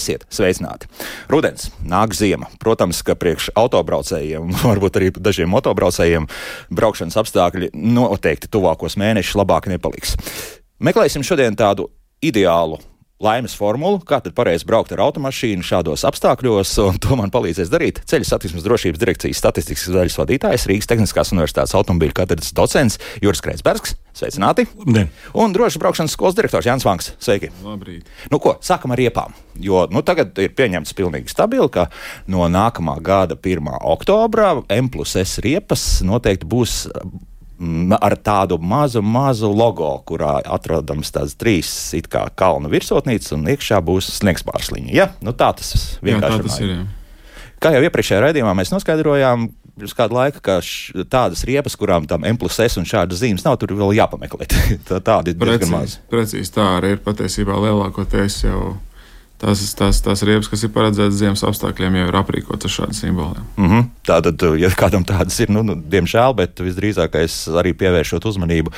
Esiet sveicināti! Rudens, nāk ziema. Protams, ka priekš autobraucējiem, varbūt arī dažiem motobraucējiem, braukšanas apstākļi noteikti tuvākos mēnešus labāk nepaliks. Meklēsim šodien tādu ideālu laimes formulu, kā tad pareizi braukt ar automašīnu šādos apstākļos, un to man palīdzēs darīt ceļu satiksmes drošības direkcijas statistikas daļas vadītājs, Rīgas Tehniskās Universitātes automobīļu katedras docents Juris Kreisbergs. Sveicināti! Ne. Un drošas braukšanas skolas direktors Jānis Vanks. Sveiki! Labrīt! Nu, ko, sākam ar riepām. Jo nu, tagad ir pieņemts pilnīgi stabili, ka no nākamā gada 1. oktobra M plus S riepas noteikti būs ar tādu mazu, mazu logo, kurā atrodams tāds trīs kā kalnu virsotnītes, un iekšā būs sniegs pārsliņa. Ja? Nu, tā tas vienkārši jā, tas ir. Jā. Kā jau iepriekšējā raidījumā mēs noskaidrojām, pirms kāda laika, ka š, tādas riepas, kurām tam M plus S un šādas zīmes nav, tur vēl jāpameklē. tā, tādi ir diezgan maz. Precīzi tā arī ir patiesībā lielākoties jau tās, tās, tās riepas, kas ir paredzētas ziemas apstākļiem, jau ir aprīkotas ar šādiem simboliem. Mm -hmm. Tātad, ja kādam tādas ir, nu, nu, diemžēl, bet visdrīzāk es arī pievēršot uzmanību,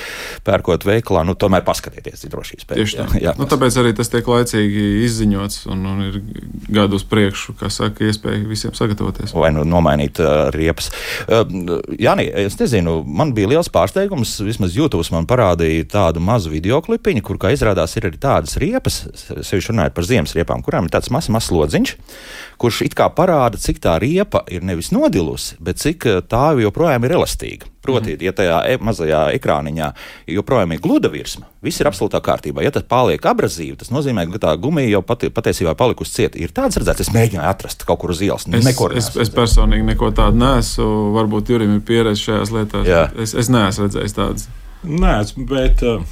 pērkot veikalā, nu, tomēr paskatieties drošības pēc. Tieši tā. Jā, jā. Nu, tāpēc arī tas tiek laicīgi izziņots un, un ir gadu uz priekšu, kā saka, iespēja visiem sagatavoties. Vai nu nomainīt uh, riepas. Uh, Jāni, es nezinu, man bija liels pārsteigums, vismaz YouTube man parādīja tādu mazu video klipiņu, kur, kā izrādās, ir arī tādas riepas, sevišķi runājot par ziemas riepām riepām, kurām ir tāds mazs, mazs lodziņš, kurš it kā parāda, cik tā riepa ir nevis nodilusi, bet cik eh, tā joprojām ir elastīga. Proti, mm. ja tajā e mazajā ekrāniņā joprojām ir gluda virsma, viss ir absolūtā kārtībā. Ja tas paliek abrazīvi, tas nozīmē, ka tā gumija jau pati, patiesībā palikusi cieta. Ir tāds redzēts, es mēģināju atrast kaut kur uz ielas. Es, nekur es, es personīgi neko tādu neesmu. Varbūt Jurim ir pieredze šajās lietās. Jā. Es, es neesmu redzējis tādas. Nē, bet uh,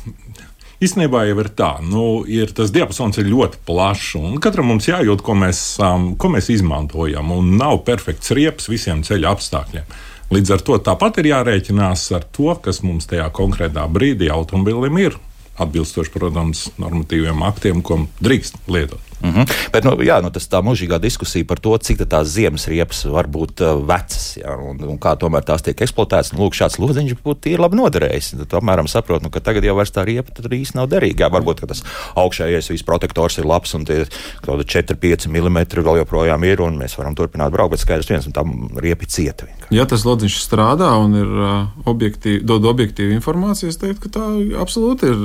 Īstenībā jau ir tā, nu, ir tas diapazons ir ļoti plašs, un katram mums jājūt, ko mēs, um, ko mēs izmantojam, un nav perfekts riepas visiem ceļa apstākļiem. Līdz ar to tāpat ir jārēķinās ar to, kas mums tajā konkrētā brīdī automobilim ir, atbilstoši, protams, normatīviem aktiem, ko drīkst lietot. Mm -hmm. Bet nu, jā, nu, tas tā mūžīgā diskusija par to, cik tās ziemas riepas var būt uh, vecas jā, un, un kā tomēr tās tiek eksploatētas. Nu, lūk, šāds lodziņš būtu labi noderējis. Tad, apmēram saprot, nu, ka tagad jau tā riepa īsti nav derīga. Jā, varbūt tas augšējais viss protektors ir labs un tie 4-5 mm vēl joprojām ir un mēs varam turpināt braukt, bet skaidrs viens, un tam riepi cieta. Vienkārši. Ja tas lodziņš strādā un ir uh, objektīvi, dod objektīvu informāciju, es teiktu, ka tā absolūti ir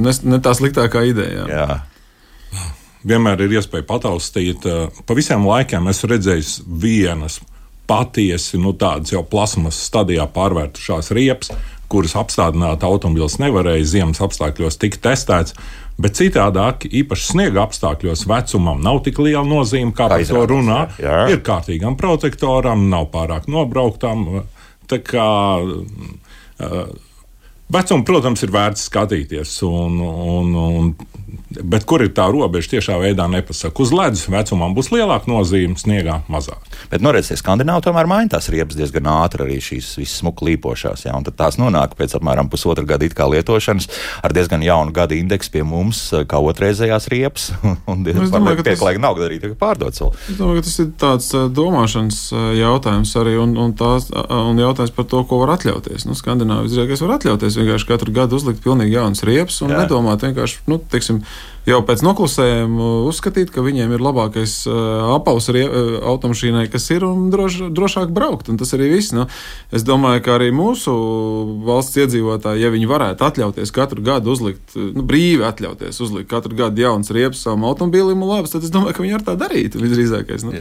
ne, ne tā sliktākā ideja. Jā. Jā vienmēr ir iespēja pataustīt. Eh, pa visiem laikiem esmu redzējis vienas patiesi nu, tādas jau plasmas stadijā pārvērtušās riepas, kuras apstādināt automobīls nevarēja ziemas apstākļos tik testēts. Bet citādāk, īpaši sniega apstākļos, vecumam nav tik liela nozīme, kā par to runā. Jā. Ir kārtīgam protektoram, nav pārāk nobrauktam. Tā kā uh, vecumu, protams, ir vērts skatīties. Un, un, un Bet kur ir tā robeža, tiešā veidā nepasaka. Uz ledus vecumam būs lielāka nozīme, sniegā mazāk. Bet, nu, redziet, Skandināvi tomēr maina tās riepas diezgan ātri, arī šīs visas smuki līpošās. Ja, tad tās nonāk pēc apmēram pusotra gada lietošanas ar diezgan jaunu gada indeksu pie mums, kā otrreizējās riepas. Un diezgan nu, pieklājīgi tas... nav arī pārdots. Es domāju, ka tas ir tāds domāšanas jautājums arī un, un, tās, un jautājums par to, ko var atļauties. Nu, Skandināvi izrādās var atļauties vienkārši katru gadu uzlikt pilnīgi jaunas riepas un Jā. nedomāt vienkārši, nu, teiksim, jau pēc noklusējuma uzskatīt, ka viņiem ir labākais uh, apaus uh, automašīnai, kas ir un droš, drošāk braukt. Un tas arī viss. Nu, es domāju, ka arī mūsu valsts iedzīvotāji, ja viņi varētu atļauties katru gadu uzlikt, nu, brīvi atļauties uzlikt katru gadu jaunas riepas savam automobīlim un labas, tad es domāju, ka viņi ar tā darītu visdrīzākais. Nu.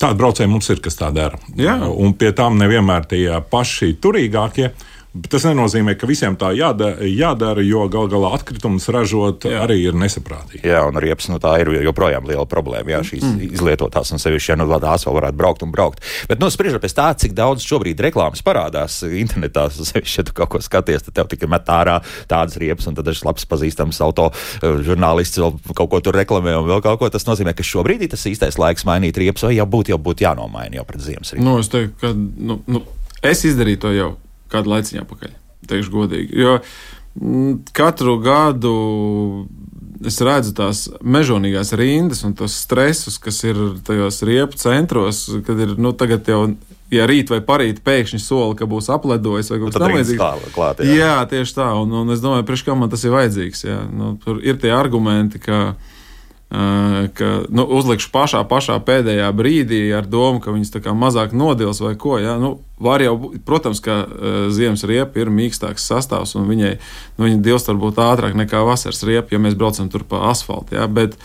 Tādi braucēji mums ir, kas tā dara. Jā. Un pie tām nevienmēr tie paši turīgākie. Ja Bet tas nenozīmē, ka visiem tā jādara, jādara jo gal galā atkritumus ražot jā. arī ir nesaprātīgi. Jā, un riepas nu, tā ir joprojām liela problēma. Jā, šīs mm. izlietotās un sevišķi, ja nu, tās vēl varētu braukt un braukt. Bet, nu, spriežot pēc tā, cik daudz šobrīd reklāmas parādās internetā, sevišķi, ja tu kaut ko skaties, tad tev tikai met ārā tādas riepas, un tad dažs labs pazīstams auto eh, žurnālists vēl kaut ko tur reklamē un vēl kaut ko. Tas nozīmē, ka šobrīd ir tas īstais laiks mainīt riepas, vai jau būtu, jau būtu jānomaina jau pret ziemas riepas. Nu, es teiktu, ka nu, nu, es izdarīju to jau kādu laiciņu atpakaļ. Teikšu godīgi. Jo mm, katru gadu es redzu tās mežonīgās rindas un tos stresus, kas ir tajos riepu centros, kad ir nu, tagad jau. Ja rīt vai parīt pēkšņi sola, ka būs apledojis vai kaut kas tamlīdzīgs. Jā. jā, tieši tā. Un, un es domāju, priekš kā man tas ir vajadzīgs. Jā. Nu, tur ir tie argumenti, ka ka nu, uzlikšu pašā, pašā pēdējā brīdī ar domu, ka viņas mazāk nodils vai ko. Ja? Nu, var jau, protams, ka uh, ziemas riepa ir mīkstāks sastāvs un viņai nu, viņa dilst varbūt ātrāk nekā vasaras riepa, ja mēs braucam tur pa asfaltam. Ja? Bet,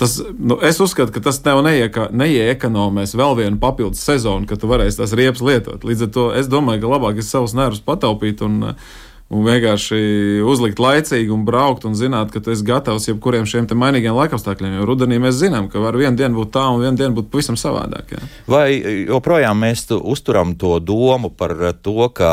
Tas, nu, es uzskatu, ka tas tev neieka, neiekonomēs vēl vienu papildus sezonu, kad tu varēsi tās riepas lietot. Līdz ar to es domāju, ka labāk ir savus nervus pataupīt un uh, un vienkārši uzlikt laicīgi un braukt un zināt, ka tu esi gatavs jebkuriem šiem mainīgiem laikapstākļiem. Jo rudenī mēs zinām, ka var vienu dienu būt tā un vienu dienu būt pavisam savādāk. Jā. Vai joprojām mēs uzturam to domu par to, ka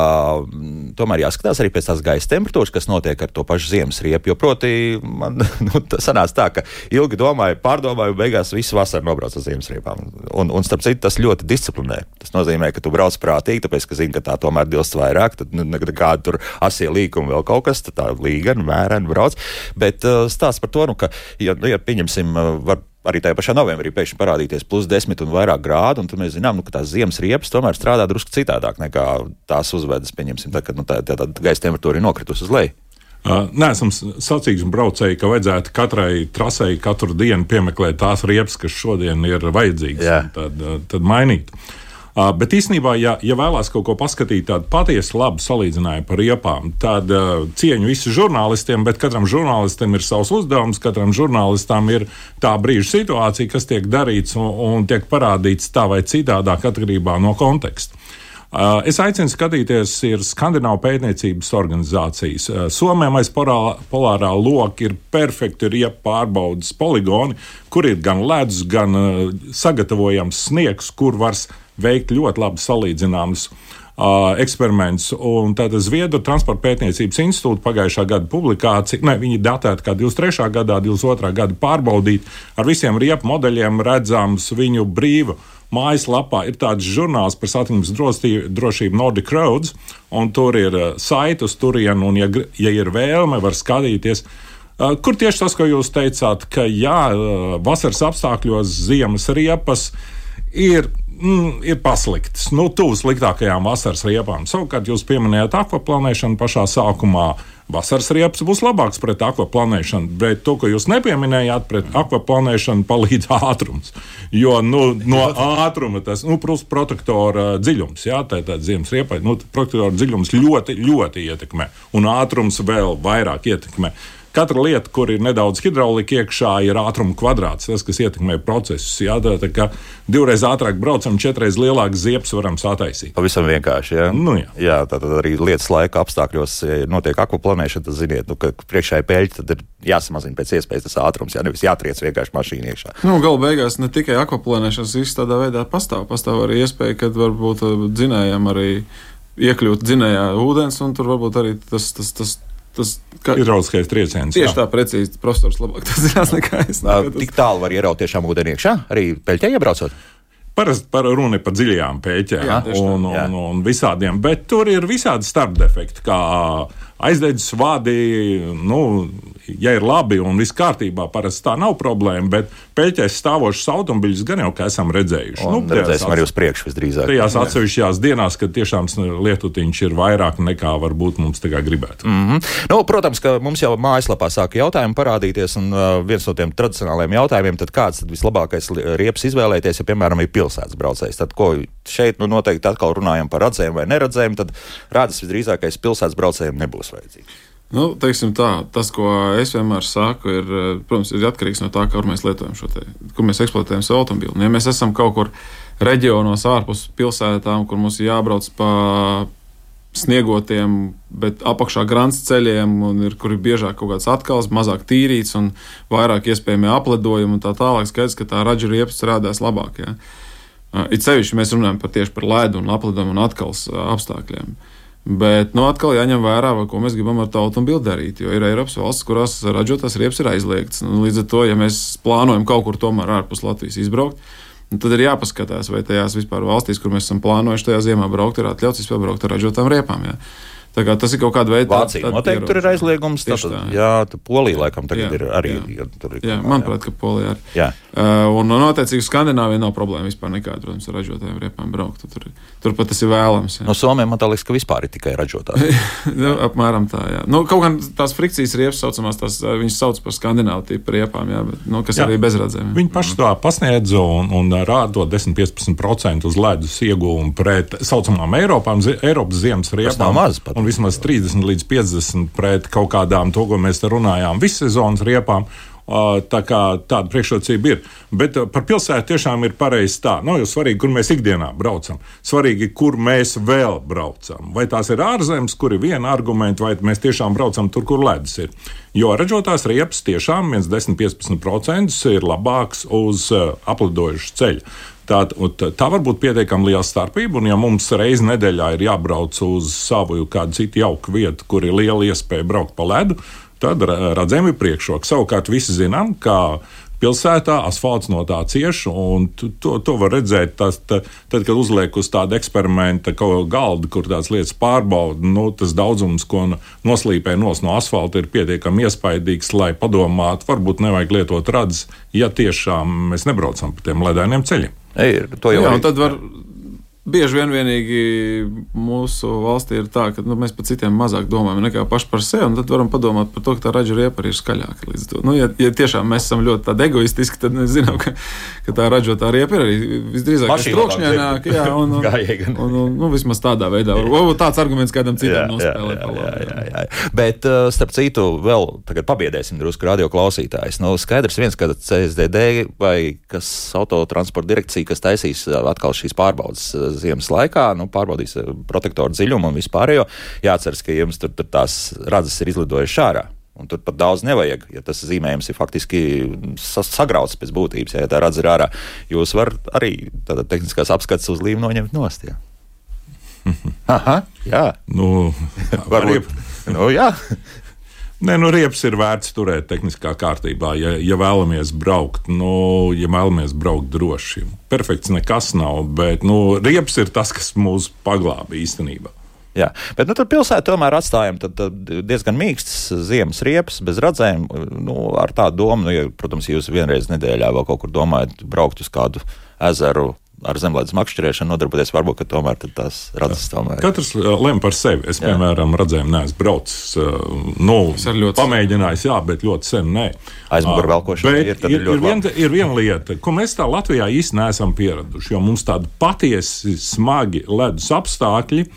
tomēr jāskatās arī pēc tās gaisa temperatūras, kas notiek ar to pašu ziemas riepu? Jo proti, man nu, sanāca tā, ka ilgi domāju, pārdomāju, beigās visu vasaru nobraucu uz ziemas riepām. Un, un starp citu, tas ļoti disciplinē. Tas nozīmē, ka tu brauc prātīgi, tāpēc, ka zini, ka tā tomēr dilst vairāk, tad nu, nekāda tur asie tie līkumi vēl kaut kas, tad tā līgana, mērena brauc. Bet uh, stāsts par to, nu, ka, ja, nu, ja pieņemsim, uh, var arī tajā pašā novembrī pēkšņi parādīties plus 10 un vairāk grādu, un tad mēs zinām, nu, ka tās ziemas riepas tomēr strādā drusku citādāk nekā tās uzvedas, pieņemsim, tad, kad nu, tā, tā, tā gaisa temperatūra ir nokritusi uz leju. Uh, Nē, esam sacīksim braucēji, ka vajadzētu katrai trasei katru dienu piemeklēt tās riepas, kas šodien ir vajadzīgas, tad, tad mainīt. Uh, Uh, bet īstenībā, ja, ja vēlās kaut ko paskatīt, tādu patiesu labu salīdzinājumu par riepām, tad uh, cieņu visiem žurnālistiem, bet katram žurnālistam ir savs uzdevums, katram žurnālistam ir tā brīža situācija, kas tiek darīts un, un tiek parādīts tā vai citādāk atkarībā no konteksta. Uh, es aicinu skatīties, ir Skandināvu pētniecības organizācijas. Uh, Somijā aiz polārā loka ir perfekti riepu pārbaudas poligoni, kur ir gan ledus, gan uh, sagatavojams sniegs, kur var veikt ļoti labi salīdzināmus eksperimentus. Un tāda Zviedru transporta pētniecības institūta pagājušā gada publikācija, ne, viņi datēta kā 23. gadā, 22. gada pārbaudīt ar visiem riepu modeļiem redzams viņu brīvu. Mājaslapā ir tāds žurnāls par satiksmes drošību Nordic Roads, un tur ir saite uz turieni, un, ja, ja ir vēlme, var skatīties. Kur tieši tas, ko jūs teicāt, ka jā, vasaras apstākļos ziemas riepas ir mm, ir pasliktas. Nu, tuvu sliktākajām vasaras riepām. Savukārt, jūs pieminējāt akvaplanēšanu pašā sākumā. Vasaras riepas būs labāks pret akvaplanēšanu, bet to, ko jūs nepieminējāt, pret akvaplanēšanu palīdz ātrums. Jo nu, no ātruma tas nu, protektora dziļums, jā, tā ir ziemas riepai, nu, protektora dziļums ļoti, ļoti ietekmē, un ātrums vēl vairāk ietekmē. Katra lieta, kur ir nedaudz hidraulika iekšā, ir ātruma kvadrāts, tas, kas ietekmē procesus. Jā, tā, tā kā divreiz ātrāk braucam, četreiz lielākas ziepes varam sataisīt. Pavisam vienkārši. Jā, nu, jā. jā tā tad arī lietas laika apstākļos ja notiek akuplanēšana. Tad ziniet, nu, ka priekšā ir peļķi, tad ir jāsamazina pēc iespējas tas ātrums, jā, nevis jātriec vienkārši mašīna iekšā. Nu, Galu beigās ne tikai akuplanēšanas viss tādā veidā pastāv. Pastāv arī iespēja, ka varbūt dzinējam arī iekļūt dzinējā ūdens, un tur varbūt arī tas, tas, tas tas ka, ir raudzskais trieciens. Tieši jā. tā, precīzi. Profesors labāk tas zinās nekā es. Nā, tik tālu var ieraut tiešām ūdeni iekšā, arī peļķē iebraucot. Parasti par runa par dziļajām pēķēm un, un, un, un visādiem, bet tur ir visādi starpdefekti, kā aizdedzis vadi, nu, ja ir labi un viss kārtībā, parasti tā nav problēma. Bet pēķēs stāvošus automobiļus gan jau esam redzējuši. Un nu, redzēsim arī uz priekšu visdrīzāk. Tajās atsevišķās dienās, kad tiešām lietutiņš ir vairāk nekā varbūt mums tagad gribētu. Mm -hmm. nu, protams, ka mums jau mājaslapā sāka jautājumi parādīties, un uh, viens no tiem tradicionālajiem jautājumiem, tad kāds tad vislabākais riepas izvēlēties, ja, piemēram, ir pilsētas braucējs. Tad, ko šeit nu, noteikti atkal runājam par redzējumu vai neredzējumu, tad rādas visdrīzākais pilsētas braucējiem nebūs vajadzīgs. Nu, tā, tas, ko es vienmēr saku, ir, protams, ir atkarīgs no tā, kur mēs lietojam šo te, kur mēs eksploatējam savu automobili. Ja mēs esam kaut kur reģionos ārpus pilsētām, kur mums jābrauc pa sniegotiem, bet apakšā grāmatas ceļiem, un ir, kur ir biežāk kaut kāds atkals, mazāk tīrīts un vairāk iespējami apledojumi un tā tālāk. Skaidrs, ka tā raža riepa strādās labāk. Ja? It sevišķi mēs runājam par tieši par ledu un apledumu un atkals apstākļiem. Uh, Bet nu, atkal jāņem vērā, ko mēs gribam ar tautu un bildi darīt. Jo ir Eiropas valsts, kurās ražotās riepas ir aizliegts. Nu, līdz ar to, ja mēs plānojam kaut kur tomēr ārpus Latvijas izbraukt, nu, tad ir jāpaskatās, vai tajās vispār valstīs, kur mēs esam plānojuši tajā ziemā braukt, ir atļauts vispār braukt ar ražotām riepām. Jā. Tas ir kaut kāda veida. Vācija noteikti tur ir aizliegums. Tātad, tā, jā, jā Polija laikam tagad jā, ir arī. Jā, ir, jā manuprāt, ka Polija arī. Jā. Uh, un, un attiecīgi Skandināvija nav problēma vispār nekāda, protams, ar ražotājiem riepām braukt. Tur, tur pat tas ir vēlams. Jā. No Somijam man liekas, ka vispār ir tikai ražotāji. nu, apmēram tā, jā. Nu, kaut gan tās frikcijas riepas saucamās, tās viņas sauc par skandināvu tipu riepām, jā, bet, nu, kas jā. arī bezradzēm. Viņi paši to pasniedz un, un rāda 10-15% uz ledus iegūmu pret saucamām Eiropām, Eiropas ziemas riepām. Tas nav maz pat vismaz 30 līdz 50 pret kaut kādām, to, ko mēs te runājām, vissezonas riepām. Tā kā tāda priekšrocība ir. Bet par pilsētu tiešām ir pareizi tā. Nav jau svarīgi, kur mēs ikdienā braucam. Svarīgi, kur mēs vēl braucam. Vai tās ir ārzemes, kur ir viena argumenta, vai mēs tiešām braucam tur, kur ledus ir. Jo ražotās riepas tiešām 10-15% ir labāks uz aplidojušu ceļu. Tā, tā var būt pietiekami liela starpība, un ja mums reizi nedēļā ir jābrauc uz savu kādu citu jauku vietu, kur ir liela iespēja braukt pa ledu, tad redzam, ir priekšroka. Savukārt visi zinām, ka pilsētā asfalts no tā cieš, un to, to var redzēt. Tas, tā, tad, kad uzliek uz tāda eksperimenta galda, kur tādas lietas pārbauda, nu, tas daudzums, ko noslīpē nos no asfalta, ir pietiekami iespaidīgs, lai padomātu, varbūt nevajag lietot radzes, ja tiešām mēs nebraucam pa tiem ledainiem ceļiem. Ir, to jau Jā, un tad var bieži vien vienīgi mūsu valstī ir tā, ka nu, mēs par citiem mazāk domājam nekā paši par sevi. Tad varam padomāt par to, ka tā raža riepa arī ir skaļāka. Nu, ja, ja tiešām mēs esam ļoti egoistiski, tad mēs zinām, ka, ka tā ražotā riepa ir arī visdrīzāk trokšņaināka. Jā, un, un, un, un, un, nu, vismaz tādā veidā. Varbūt tāds arguments kādam citam nospēlēt. Jā, jā, jā, jā. Bet, uh, starp citu, vēl tagad pabiedēsim drusku radio klausītājus. Nu, skaidrs viens, ka CSDD vai kas autotransporta direkcija, kas taisīs uh, atkal šīs pārbaudas uh, ziemas laikā, nu, pārbaudīs eh, protektoru dziļumu un vispārējo. Jāatceras, ka jums tur, tur tās radzes ir izlidojušas ārā. Un tur pat daudz nevajag, ja tas zīmējums ir faktiski sagrauts pēc būtības. Ja tā radze ir ārā, jūs varat arī tādā tehniskās apskates uz līniju noņemt nost. Ja? Aha, jā. Nu, Varbūt. nu, jā. Nē, nu, riepas ir vērts turēt tehniskā kārtībā. Ja, ja vēlamies braukt, nu, ja vēlamies braukt droši, perfekts nekas nav, bet nu, riepas ir tas, kas mūs paglāba īstenībā. Jā, bet nu, tur pilsētā tomēr atstājam tad, tad diezgan mīkstas ziemas riepas, bez redzēm. Nu, ar tādu domu, nu, ja, protams, jūs vienreiz nedēļā vēl kaut kur domājat braukt uz kādu ezeru ar zemlētas makšķerēšanu nodarboties, varbūt tomēr tās radzes tomēr. Katrs uh, lem par sevi. Es, jā. piemēram, redzēju, neesmu braucis, uh, nu, pamēģinājis, jā, bet ļoti sen nē. Aizmugurē velkošana ir, ir, ir, ir, vien, ir viena lieta, ko mēs tā Latvijā īsti neesam pieraduši, jo mums tādi patiesi smagi ledus apstākļi,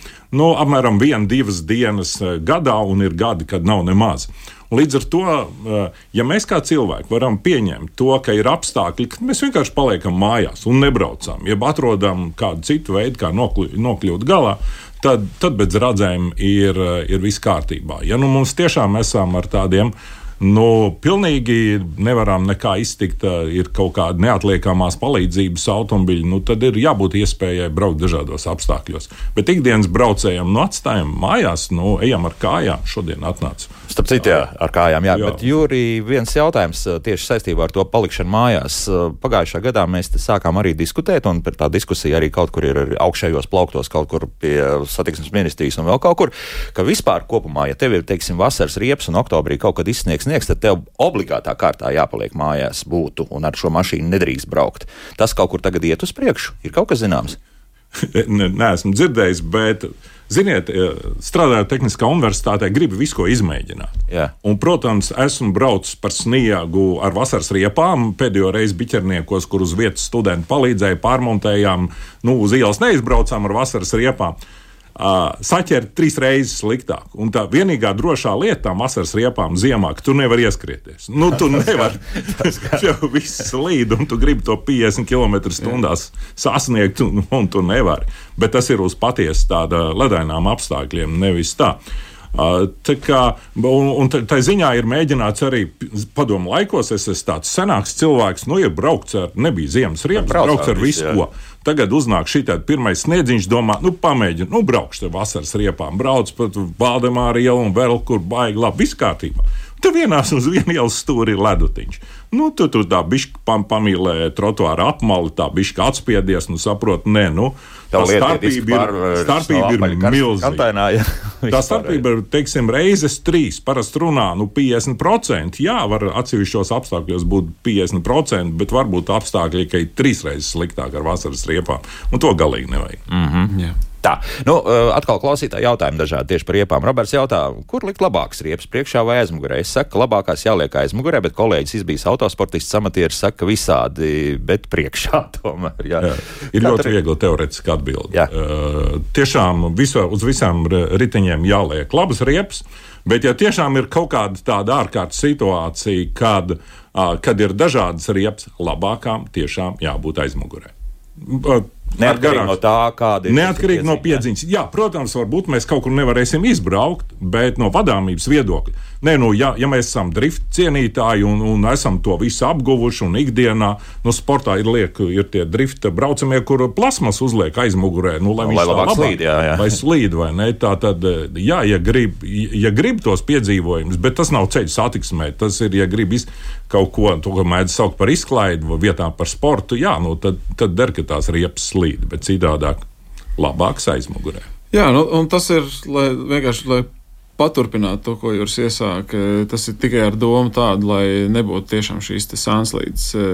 nu, apmēram viena, divas dienas uh, gadā, un ir gadi, kad nav nemaz. Līdz ar to, eh, ja mēs kā cilvēki varam pieņemt to, ka ir apstākļi, ka mēs vienkārši paliekam mājās un nebraucam, jeb atrodam kādu citu veidu, kā nokļūt, nokļūt galā, tad, tad bez redzēm ir, eh, ir viss kārtībā. Ja nu mums tiešām esam ar tādiem Nu, pilnīgi nevaram nekā iztikt, ir kaut kāda neatliekamās palīdzības automobīļa, nu, tad ir jābūt iespējai braukt dažādos apstākļos. Bet ikdienas braucējiem nu, atstājam mājās, nu, ejam ar kājām. Šodien atnāca. Starp citu, jā, ar kājām, jā. jā. Bet, Jūrī, viens jautājums tieši saistībā ar to palikšanu mājās. Pagājušā gadā mēs sākām arī diskutēt, un tā diskusija arī kaut kur ir augšējos plauktos, kaut kur pie satiksmes ministrijas un vēl kaut kur, ka vispār kopumā, ja tev ir, teiksim, vasaras riepas un oktobrī kaut kad izsniegs sniegs, tad tev obligātā kārtā jāpaliek mājās būtu un ar šo mašīnu nedrīkst braukt. Tas kaut kur tagad iet uz priekšu. Ir kaut kas zināms? Nē, esmu dzirdējis, bet, ziniet, strādājot Tehniskā universitātē, gribu visu ko izmēģināt. Jā. Un, protams, esmu braucis par sniegu ar vasaras riepām. Pēdējo reizi biķerniekos, kur uz vietas studenti palīdzēja, pārmontējām, nu, uz ielas neizbraucām ar vasaras riepām. Uh, uh, saķert trīs reizes sliktāk. Un tā vienīgā drošā lieta tām vasaras riepām ziemā, ka tu nevari ieskrieties. Nu, tu nevari. Jau viss slīd, un tu gribi to 50 km/h sasniegt, un, un tu nevari. Bet tas ir uz patiesi tāda ledainām apstākļiem, nevis tā. Tā kā, un, un tā ziņā ir mēģināts arī padomu laikos. Es esmu tāds senāks cilvēks, nu, ja braukts ar, nebija ziemas riepas, braukts ar visu, jā. ko. Tagad uznāk šī tāda pirmais sniedziņš, domā, nu, pamēģini, nu, braukšu te vasaras riepām, brauc pat Valdemāra ielu un vēl kur baigi labi, viss kārtībā. Tur vienās uz vienu ielas stūri ir ledutiņš. Nu, tu tur tā bišķi pam, pamīlē trotuāru apmali, tā bišķi atspiedies, nu saprot, nē, nu, tā starpība ir, starpība ir milzīga. Ja, tā starpība ir, teiksim, reizes trīs. Parasti runā, nu, 50%. Jā, var atsevišķos apstākļos būt 50%, bet varbūt apstākļi, ka ir trīs reizes sliktāk ar vasaras riepām. Un to galīgi nevajag. Mm -hmm. yeah. Tā, nu, atkal klausītāji jautājumi dažādi tieši par riepām. Roberts jautā, kur likt labākas riepas, priekšā vai aizmugurē? Es saku, ka labākās jāliek aizmugurē, bet kolēģis izbijis autosportists, amatieris saka visādi, bet priekšā tomēr. Jā. Jā, ir ļoti tur... viegli teorētiski atbildēt. Uh, tiešām viso, uz visām riteņiem jāliek labas riepas, bet ja tiešām ir kaut kāda tāda ārkārtas situācija, kad, uh, kad ir dažādas riepas, labākām tiešām jābūt aizmugurē. Uh, Neatkarīgi no tā, kāda ir. Neatkarīgi no piedziņas. Jā, protams, varbūt mēs kaut kur nevarēsim izbraukt, bet no vadāmības viedokļa. Nē, nu, ja, ja mēs esam drift cienītāji un, un esam to visu apguvuši, un ikdienā nu, sportā ir, liek, ir tie drifta braucamie, kur plasmas uzliek aizmugurē, nu, lai, lai viņš labāk slīd, jā, jā. Vai slīd, vai ne? Tā tad, jā, ja grib, ja grib tos piedzīvojumus, bet tas nav ceļu satiksmē, tas ir, ja grib iz, kaut ko, to, ko mēdz saukt par izklaidi vai vietā par sportu, jā, nu, tad, tad der, ka tās riepas slīd slīd, bet citādāk labāks aizmugurē. Jā, nu, un tas ir lai, vienkārši, lai paturpinātu to, ko jūs iesākat. Tas ir tikai ar domu tādu, lai nebūtu tiešām šīs sanslīdes, e,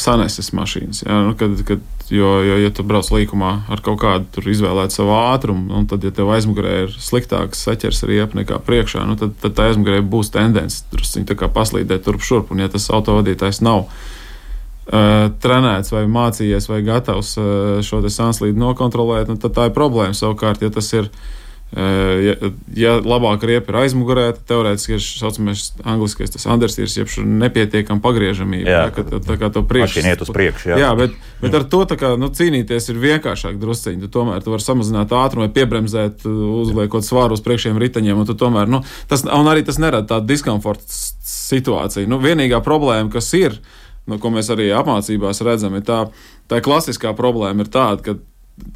saneses mašīnas. Jā, nu, kad, kad, jo, jo, ja tu brauc līkumā ar kaut kādu izvēlētu savu ātrumu, un tad, ja tev aizmugurē ir sliktāks saķers riepa nekā priekšā, nu, tad, tad aizmugurē būs tendence drusciņi paslīdēt turp šurp, un ja tas autovadītājs nav uh, trenēts vai mācījies vai gatavs uh, šo sanslīdu nokontrolēt, nu, tad tā ir problēma. Savukārt, ja tas ir, uh, ja, ja labāk riepa ir aizmugurē, tad teorētiski ir saucamais angliskais tas understeers, jeb nepietiekama pagriežamība. Jā, jā, ka, tā kā to priekš. Iet uz priekšu, jā. jā, bet, bet ar to kā, nu, cīnīties ir vienkāršāk drusciņi. Tu tomēr tu vari samazināt ātrumu piebremzēt, uzliekot svāru uz priekšējiem riteņiem, un, tomēr, nu, tas, un arī tas nerada tādu diskomforta situāciju. Nu, vienīgā problēma, kas ir, ir nu, ko mēs arī apmācībās redzam, ir tā, tā klasiskā problēma ir tāda, ka,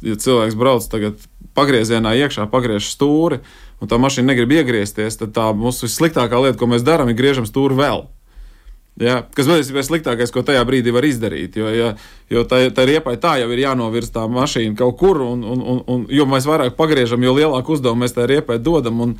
ja cilvēks brauc tagad pagriezienā iekšā, pagriež stūri, un tā mašīna negrib iegriezties, tad tā mūsu vissliktākā lieta, ko mēs darām, ir griežam stūri vēl. Ja, kas patiesībā ir sliktākais, ko tajā brīdī var izdarīt. Jo, ja, jo tā, tā riepai tā jau ir jānovirza tā mašīna kaut kur, un, un, un, jo mēs vairāk pagriežam, jo lielāku uzdevumu mēs tajā riepai dodam. Un,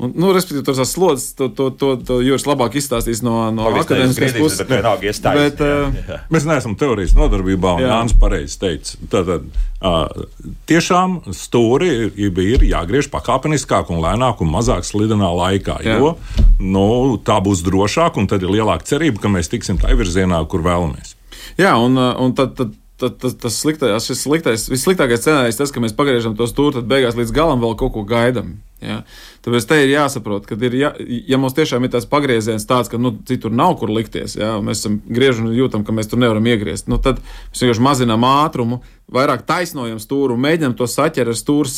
Un, nu, respektīvi, tur tas slodzes, to, to, to, to Juris labāk izstāstīs no, no akadēmiskās puses. Bet, bet, bet, jā, jā. Mēs neesam teorijas nodarbībā, un jā. Jānis pareizi teica. Tātad, uh, tiešām stūri ir, ir jāgriež pakāpeniskāk un lēnāk un mazāk slidenā laikā, jā. jo nu, tā būs drošāk un tad ir lielāka cerība, ka mēs tiksim tajā virzienā, kur vēlamies. Jā, un, un tad, tad tad, tas, tas sliktais, šis sliktais, vissliktākais scenārijs tas, ka mēs pagriežam to stūri, tad beigās līdz galam vēl kaut ko gaidām. Ja? Tāpēc te ir jāsaprot, ka ir, ja, ja mums tiešām ir tas pagrieziens tāds, ka nu, citur nav kur likties, ja? mēs esam grieži un jūtam, ka mēs tur nevaram iegriezt, nu, tad mēs vienkārši mazinām ātrumu, vairāk taisnojam stūri un mēģinam to saķert ar stūri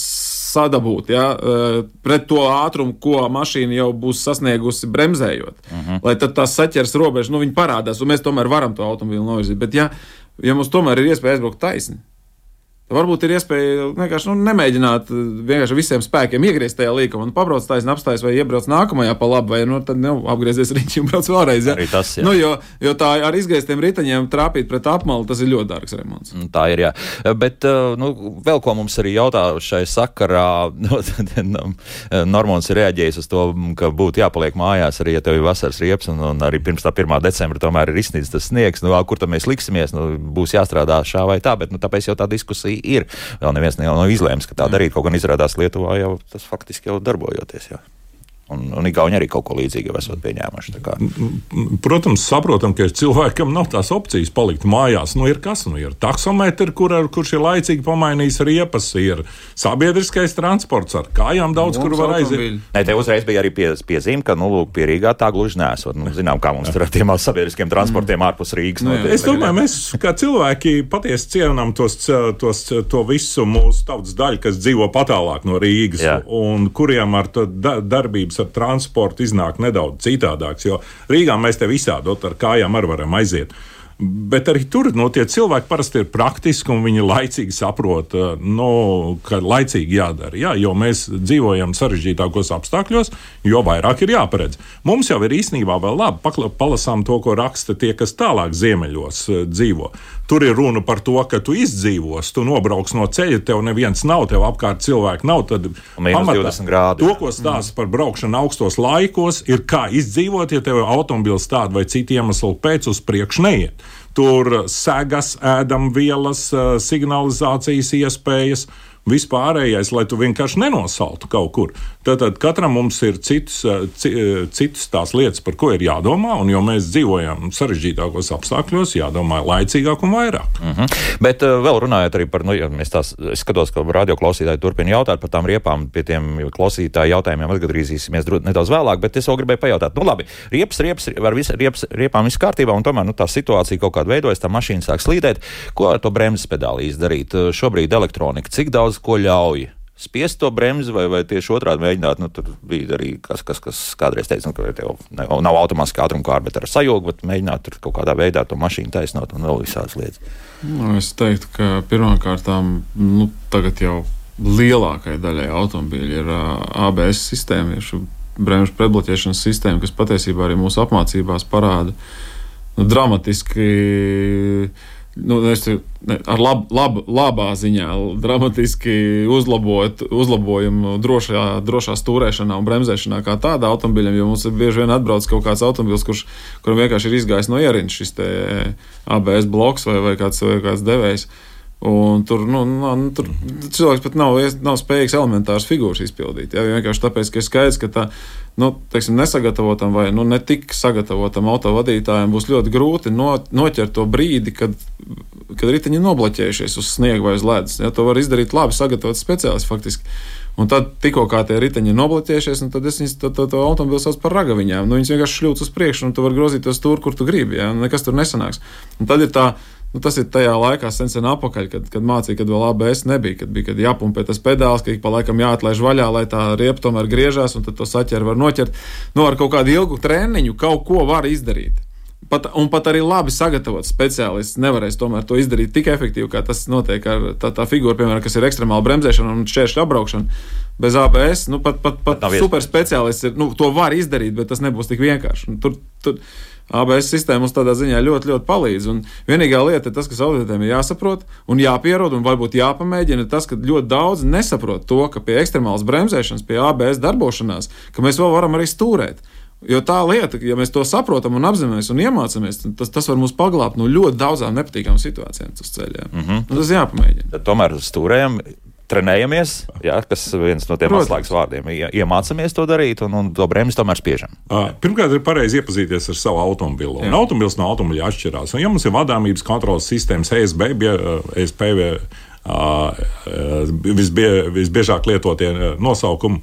sadabūt ja? pret to ātrumu, ko mašīna jau būs sasniegusi bremzējot. Uh mhm. -huh. Lai tad tās saķers robežas, nu, viņi parādās, un mēs tomēr varam to automobīlu novirzīt. Bet, ja, ja mums tomēr ir iespēja aizbraukt taisni, Varbūt ir iespēja vienkārši nu, nemēģināt eh, vienkārši visiem spēkiem iegriezt tajā līnijā un pabraukt taisnība, apstājas vai iebraukt nākamajā pa labi, vai nu, tad nu, apgriezies riņķi un brauc vēlreiz. Ja? Tas, jā. nu, jo, jo tā ar izgrieztiem riteņiem trāpīt pret apmalu, tas ir ļoti dārgs remonts. Mm, tā ir, jā. Bet eh, nu, vēl ko mums arī jautā šai sakarā, nu, Normons ir reaģējis uz to, ka būtu jāpaliek mājās arī, ja tev ir vasaras riepas un, un arī pirms tā 1. decembra tomēr ir izsnīdis tas sniegs, nu, kur tad mēs liksimies, nu, būs jāstrādā šā vai tā, bet nu, tāpēc jau tā diskusija ir. Vēl neviens nav izlēms, ka tā darīt. Kaut gan izrādās Lietuvā jau tas faktiski jau darbojoties. Jā. Un, un Igauni arī kaut ko līdzīgu esat pieņēmuši. Protams, saprotam, ka cilvēkam nav tās opcijas palikt mājās. Nu, ir kas, nu, ir taksometri, kur, kurš ir laicīgi pamainījis riepas, ir sabiedriskais transports ar kājām daudz, mums kur var aiziet. Nē, te uzreiz bija arī pie, piezīme, ka, nu, lūk, pie Rīgā tā gluži nesot. Nu, zinām, kā mums tur ar tiem sabiedriskiem transportiem mm. ārpus Rīgas. Nu, notiek, es domāju, mēs kā cilvēki patiesi cienām tos, tos, to visu mūsu tautas daļu, kas dzīvo patālāk no Rīgas Jā. un kuriem ar da darbības ar transportu iznāk nedaudz citādāks. Jo Rīgā mēs te visādot ar kājām arī varam aiziet. Bet arī tur no tie cilvēki parasti ir praktiski un viņi laicīgi saprot, no, nu, ka laicīgi jādara. Jā, jo mēs dzīvojam sarežģītākos apstākļos, jo vairāk ir jāparedz. Mums jau ir īstenībā vēl labi palasām to, ko raksta tie, kas tālāk ziemeļos dzīvo. Tur ir runa par to, ka tu izdzīvos, tu nobrauks no ceļa, tev neviens nav, tev apkārt cilvēki nav. Tad pamatā, grādi, to, ko stāsta par braukšanu augstos laikos, ir kā izdzīvot, ja tev automobils tādu vai citu iemeslu pēc uz priekšu neiet. Tur segas, ēdamvielas, signalizācijas iespējas vispārējais, lai tu vienkārši nenosaltu kaut kur. Tātad katram mums ir citas, eh, eh, citas tās lietas, par ko ir jādomā, un jo mēs dzīvojam sarežģītākos apstākļos, jādomā laicīgāk un vairāk. Mm -hmm. Bet uh, vēl runājot arī par, nu, ja mēs tās, skatos, ka radioklausītāji turpina jautāt par tām riepām, pie tiem klausītāju jautājumiem atgriezīsimies nedaudz vēlāk, bet es vēl gribēju pajautāt, nu labi, riepas, riepas, ar vis, riepas, riepām viss kārtībā, un tomēr nu, tā situācija kaut kāda veidojas, tā mašīna sāk slīdēt. Ko ar to bremzes pedāli izdarīt? Šobrīd elektronika, cik daudz ko ļauj? spiest to bremzi, vai, vai tieši otrādi mēģināt. Nu, tur bija arī kas, kas, kas kādreiz teica, nu, ka tev ne, nav automātiski ātruma kārta, bet ar sajūgu, bet mēģināt tur kaut kādā veidā to mašīnu taisnot un vēl visādas lietas. Nu, es teiktu, ka pirmkārt, nu, tagad jau lielākajai daļai automobīļu ir ABS sistēma, ir bremžu pretbloķēšanas sistēma, kas patiesībā arī mūsu apmācībās parāda nu, dramatiski nu, es, ne, ar lab, lab, labā ziņā dramatiski uzlabot, uzlabojumu drošā, drošā stūrēšanā un bremzēšanā kā tādā automobiļam, jo mums bieži vien atbrauc kaut kāds automobilis, kurš, kuram vienkārši ir izgājis no ierīces šis ABS bloks vai, vai, kāds, vai kāds devējs. Un tur, nu, nu, tur cilvēks pat nav, nav spējīgs elementāras figūras izpildīt. Jā, vienkārši tāpēc, ka ir skaidrs, ka tā nu, teiksim, nesagatavotam vai nu, netik sagatavotam autovadītājam būs ļoti grūti no, noķert to brīdi, kad, kad riteņi ir nobloķējušies uz sniega vai uz ledus. Ja, to var izdarīt labi sagatavots speciālists faktiski. Un tad, tikko tie riteņi ir nobloķējušies, tad es viņus to, to, to automobili sauc par ragaviņām. Nu, viņas vienkārši šļūts uz priekšu, un tu vari grozīt tos tur, kur tu gribi. Ja? Nekas tur nesanāks. Un tad ir tā Nu, tas ir tajā laikā, sen, sen atpakaļ, kad, kad mācīja, kad vēl ABS nebija, kad bija kad jāpumpē tas pedāls, ka ik pa laikam jāatlaiž vaļā, lai tā riepa tomēr griežās, un tad to saķeri var noķert. Nu, ar kaut kādu ilgu treniņu kaut ko var izdarīt. Pat, un pat arī labi sagatavots speciālists nevarēs tomēr to izdarīt tik efektīvi, kā tas notiek ar tā, tā figūru, piemēram, kas ir ekstremāla bremzēšana un šķēršļa apbraukšana. Bez ABS, nu, pat, pat, pat superspeciālists ir, nu, to var izdarīt, bet tas nebūs tik vienkārši. Tur, tur, ABS sistēma mums tādā ziņā ļoti, ļoti palīdz. Un vienīgā lieta ir tas, kas auditoriem ir jāsaprot un jāpierod, un varbūt jāpamēģina, tas, ka ļoti daudz nesaprot to, ka pie ekstremālas bremzēšanas, pie ABS darbošanās, ka mēs vēl varam arī stūrēt. Jo tā lieta, ja mēs to saprotam un apzināmies un iemācāmies, tas, tas var mūs paglābt no ļoti daudzām nepatīkamām situācijām uz ceļa. Mm -hmm. Tas jāpamēģina. Tad tomēr stūrējam trenējamies, jā, kas viens no tiem atslēgas vārdiem. Iemācāmies to darīt, un, un to bremzi tomēr spiežam. Pirmkārt, ir pareizi iepazīties ar savu automobili. Automobilis no automobīļa atšķirās. Un, ja mums ir vadāmības kontrolas sistēmas ESB, ESP, visbie, visbiežāk lietotie nosaukumi.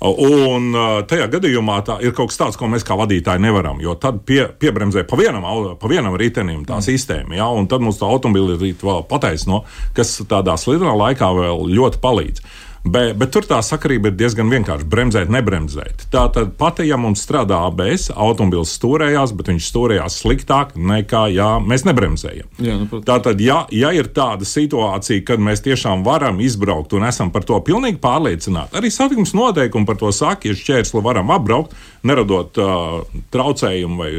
Un tajā gadījumā tā ir kaut kas tāds, ko mēs kā vadītāji nevaram. Jo tad pie, piebremzē pa vienam, pa vienam ritenim tā mm. sistēma, ja, un tad mums tā automobīļa vēl pataisno, kas tādā slidenā laikā vēl ļoti palīdz. Bet, bet tur tā sakarība ir diezgan vienkārša. Bremzēt, nebremzēt. Tātad, pat ja mums strādā ABS, automobilis stūrējās, bet viņš stūrējās sliktāk nekā, ja mēs nebremzējam. Jā, nu, Tātad, ja, ja ir tāda situācija, kad mēs tiešām varam izbraukt un esam par to pilnīgi pārliecināti, arī satiksmes noteikumi par to saka, ja šķērsli varam apbraukt, neradot uh, traucējumu vai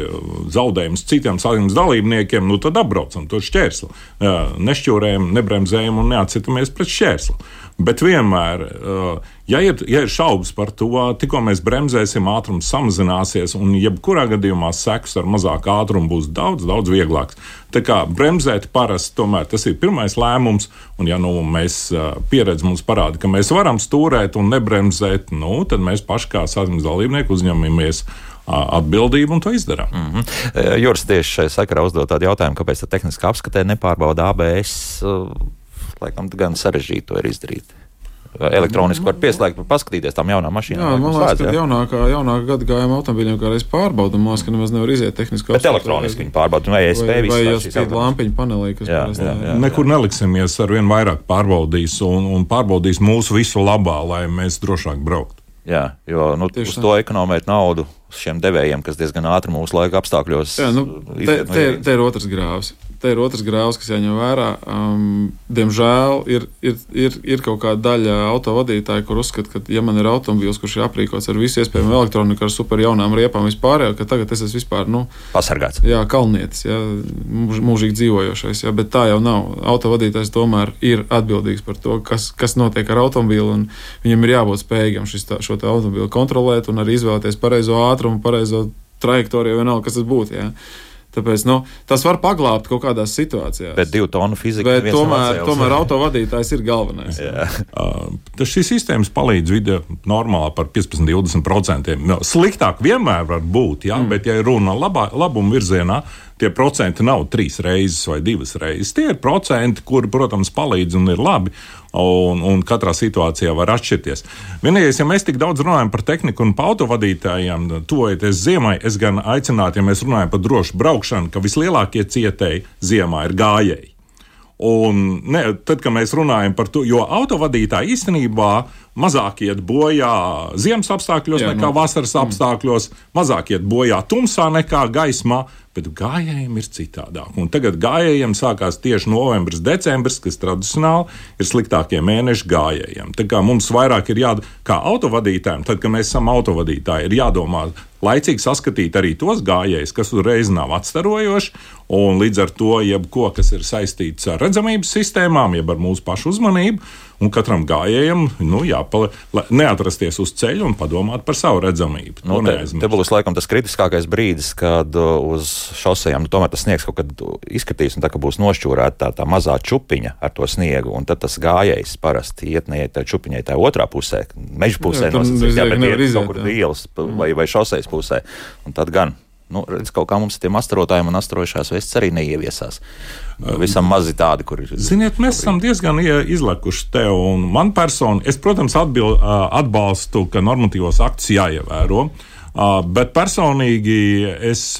zaudējumus citiem satiksmes dalībniekiem, nu tad apbraucam to šķērsli. Uh, nešķūrējam, nebremzējam un neatcitamies pret šķērsli. Bet vienmēr, uh, ja ir, ja ir šaubas par to, tikko mēs bremzēsim, ātrums samazināsies, un jebkurā gadījumā seks ar mazāku ātrumu būs daudz, daudz vieglāks. Tā kā bremzēt parasti tomēr tas ir pirmais lēmums, un ja nu, mēs uh, pieredze mums parāda, ka mēs varam stūrēt un nebremzēt, nu, tad mēs paši kā satiksmes dalībnieki uzņemamies atbildību un to izdarām. Mm -hmm. Juris tieši šai sakarā uzdod tādu jautājumu, kāpēc tā tehniskā apskatē nepārbauda ABS laikam gan sarežģīti to ir izdarīt. Elektroniski var pieslēgt, paskatīties tam jaunām mašīnām. Jā, man liekas, ka jaunākā, jaunākā gada gājuma automobīļiem kā reiz pārbauda, man liekas, ka nemaz nevar iziet tehniski. Bet elektroniski viņi pārbauda, vai ESP viss. Vai jau spīd lampiņu panelī, kas jā, jā, jā, nekur neliksimies, ar vien vairāk pārbaudīs un, un pārbaudīs mūsu visu labā, lai mēs drošāk brauktu. Jā, jo nu, uz to ekonomēt naudu šiem devējiem, kas diezgan ātri mūsu laika apstākļos. Jā, nu, te, te, te ir otrs grāvs te ir otrs grāvs, kas jāņem vērā. Um, diemžēl ir, ir, ir, ir kaut kāda daļa autovadītāju, kur uzskata, ka, ja man ir automobīls, kurš ir aprīkots ar visu iespējamo elektroniku, ar super jaunām riepām vispār, ka tagad es esmu vispār nu, pasargāts. Jā, kalnietis, jā, mūž, mūžīgi dzīvojošais. Jā, bet tā jau nav. Autovadītājs tomēr ir atbildīgs par to, kas, kas notiek ar automobīlu. Viņam ir jābūt spējīgam šis, tā, šo automobīlu kontrolēt un arī izvēlēties pareizo ātrumu, pareizo trajektoriju, vienalga, kas tas būtu. Jā. Tāpēc nu, tas var paglābt kaut kādās situācijās. Bet divu tonu fizika. Bet tomēr, tomēr autovadītājs ir galvenais. uh, šīs sistēmas palīdz video normālā par 15-20%. No, sliktāk vienmēr var būt, jā, mm. bet, ja runa labā, labuma virzienā, tie procenti nav trīs reizes vai divas reizes. Tie ir procenti, kuri, protams, palīdz un ir labi. Un, un katrā situācijā var atšķirties. Vienīgais, ja mēs tik daudz runājam par tehniku un autovadītājiem, tojoties ziemai, es gan aicinātu, ja mēs runājam par drošu braukšanu, ka vislielākie cietēji ziemā ir gājēji. Un ne, tad, kad mēs runājam par to, jo autovadītāji īstenībā mazāk iet bojā ziemas apstākļos Jā, nekā no. vasaras mm. apstākļos, mazāk iet bojā tumsā nekā gaismā bet gājējiem ir citādāk. Un tagad gājējiem sākās tieši novembris, decembris, kas tradicionāli ir sliktākie mēneši gājējiem. Tā kā mums vairāk ir jādara, kā autovadītājiem, tad, kad mēs esam autovadītāji, ir jādomā laicīgi saskatīt arī tos gājējus, kas uzreiz nav atstarojoši, un līdz ar to jebko, kas ir saistīts ar redzamības sistēmām, jeb ar mūsu pašu uzmanību Un katram gājējam nu, jāpaliek, neatrasties uz ceļa un padomāt par savu redzamību. Nu, te, te būs laikam tas kritiskākais brīdis, kad uh, uz šosejām nu, tomēr tas sniegs kaut kad izkritīs, un tā kā būs nošķūrēta tā, tā mazā čupiņa ar to sniegu, un tad tas gājējs parasti iet neiet tā čupiņai tā otrā pusē, meža pusē, jā, nosacīt, jā, bet iet kaut kur ielas vai, vai šosejas pusē, un tad gan nu, redz, kaut kā mums tiem astarotājiem un astarojušās vestes arī neieviesās. Visam mazi tādi, kur ir. Ziniet, mēs esam diezgan izlekuši te, un man personīgi, es, protams, atbil, atbalstu, ka normatīvos aktus jāievēro. Bet personīgi es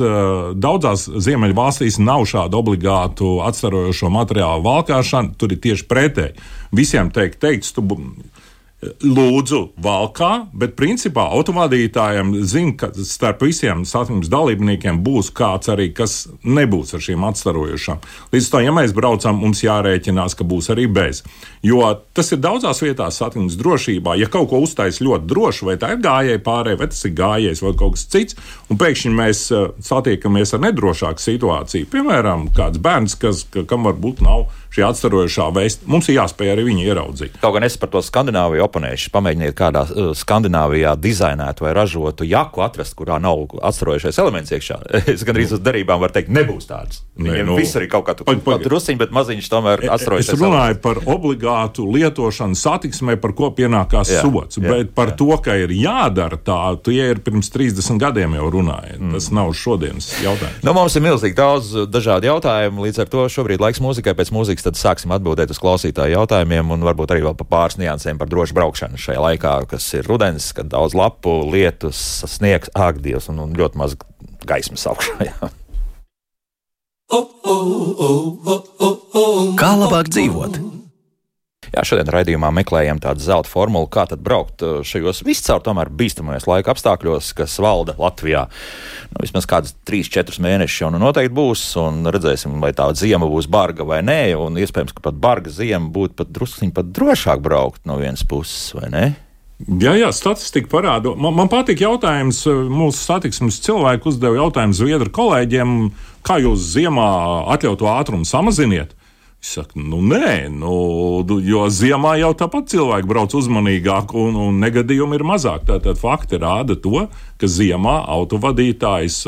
daudzās ziemeļvalstīs nav šādu obligātu atstarojošo materiālu valkāšanu. Tur ir tieši pretēji. Visiem teikt, teikts, tu lūdzu valkā, bet principā autovadītājiem zina, ka starp visiem satiksmes dalībniekiem būs kāds arī, kas nebūs ar šīm atstarojušām. Līdz tam, ja mēs braucam, mums jārēķinās, ka būs arī bez. Jo tas ir daudzās vietās satiksmes drošībā. Ja kaut ko uztais ļoti droši, vai tā ir gājēji pārējai, vai tas ir gājējs vai kaut kas cits, un pēkšņi mēs uh, satiekamies ar nedrošāku situāciju, piemēram, kāds bērns, kas, ka, kam varbūt nav šī atstarojošā veista. Mums ir jāspēj arī viņu ieraudzīt. Kaut gan es par to Skandināviju oponēšu, pamēģiniet kādā uh, Skandināvijā dizainētu vai ražotu jaku atrast, kurā nav atstarojošais elements iekšā. Es gan arī uz derībām varu teikt, nebūs tāds. Viņiem nu, viss arī kaut kā tāds - drusciņš, bet maziņš tomēr atstarojošais. Es runāju elements. par obligātu lietošanu satiksmē, par ko pienākās jā, sots, jā, bet par jā. to, ka ir jādara tā, tie ir pirms 30 gadiem jau runāja. Mm. Tas nav šodienas jautājums. Nu, mums ir milzīgi daudz dažādu jautājumu, līdz ar to šobrīd laiks mūzikai pēc mūzikas mūzikas, tad sāksim atbildēt uz klausītāju jautājumiem un varbūt arī vēl par pāris niansēm par drošu braukšanu šajā laikā, kas ir rudens, kad daudz lapu, lietus, sniegs, āgdievs un, un ļoti maz gaismas augšā. Kā labāk dzīvot? Jā, šodien raidījumā meklējam tādu zelta formulu, kā tad braukt uh, šajos viscaur tomēr bīstamajos laika apstākļos, kas valda Latvijā. Nu, vismaz kāds 3-4 mēneši jau nu noteikti būs, un redzēsim, vai tā ziema būs barga vai nē. Un iespējams, ka pat barga ziema būtu pat druskuļi pat drošāk braukt no vienas puses, vai ne? Jā, jā, statistika parāda. Man, man patīk jautājums, uh, mūsu satiksmes cilvēku uzdeva jautājumu Zviedru kolēģiem, kā jūs ziemā atļautu ātrumu samaziniet. Es saku, nu, nē, nu, jo ziemā jau tāpat cilvēki brauc uzmanīgāk, un, un negadījumi ir mazāk. Tātad fakti rāda to, ka ziemā autovadītājs.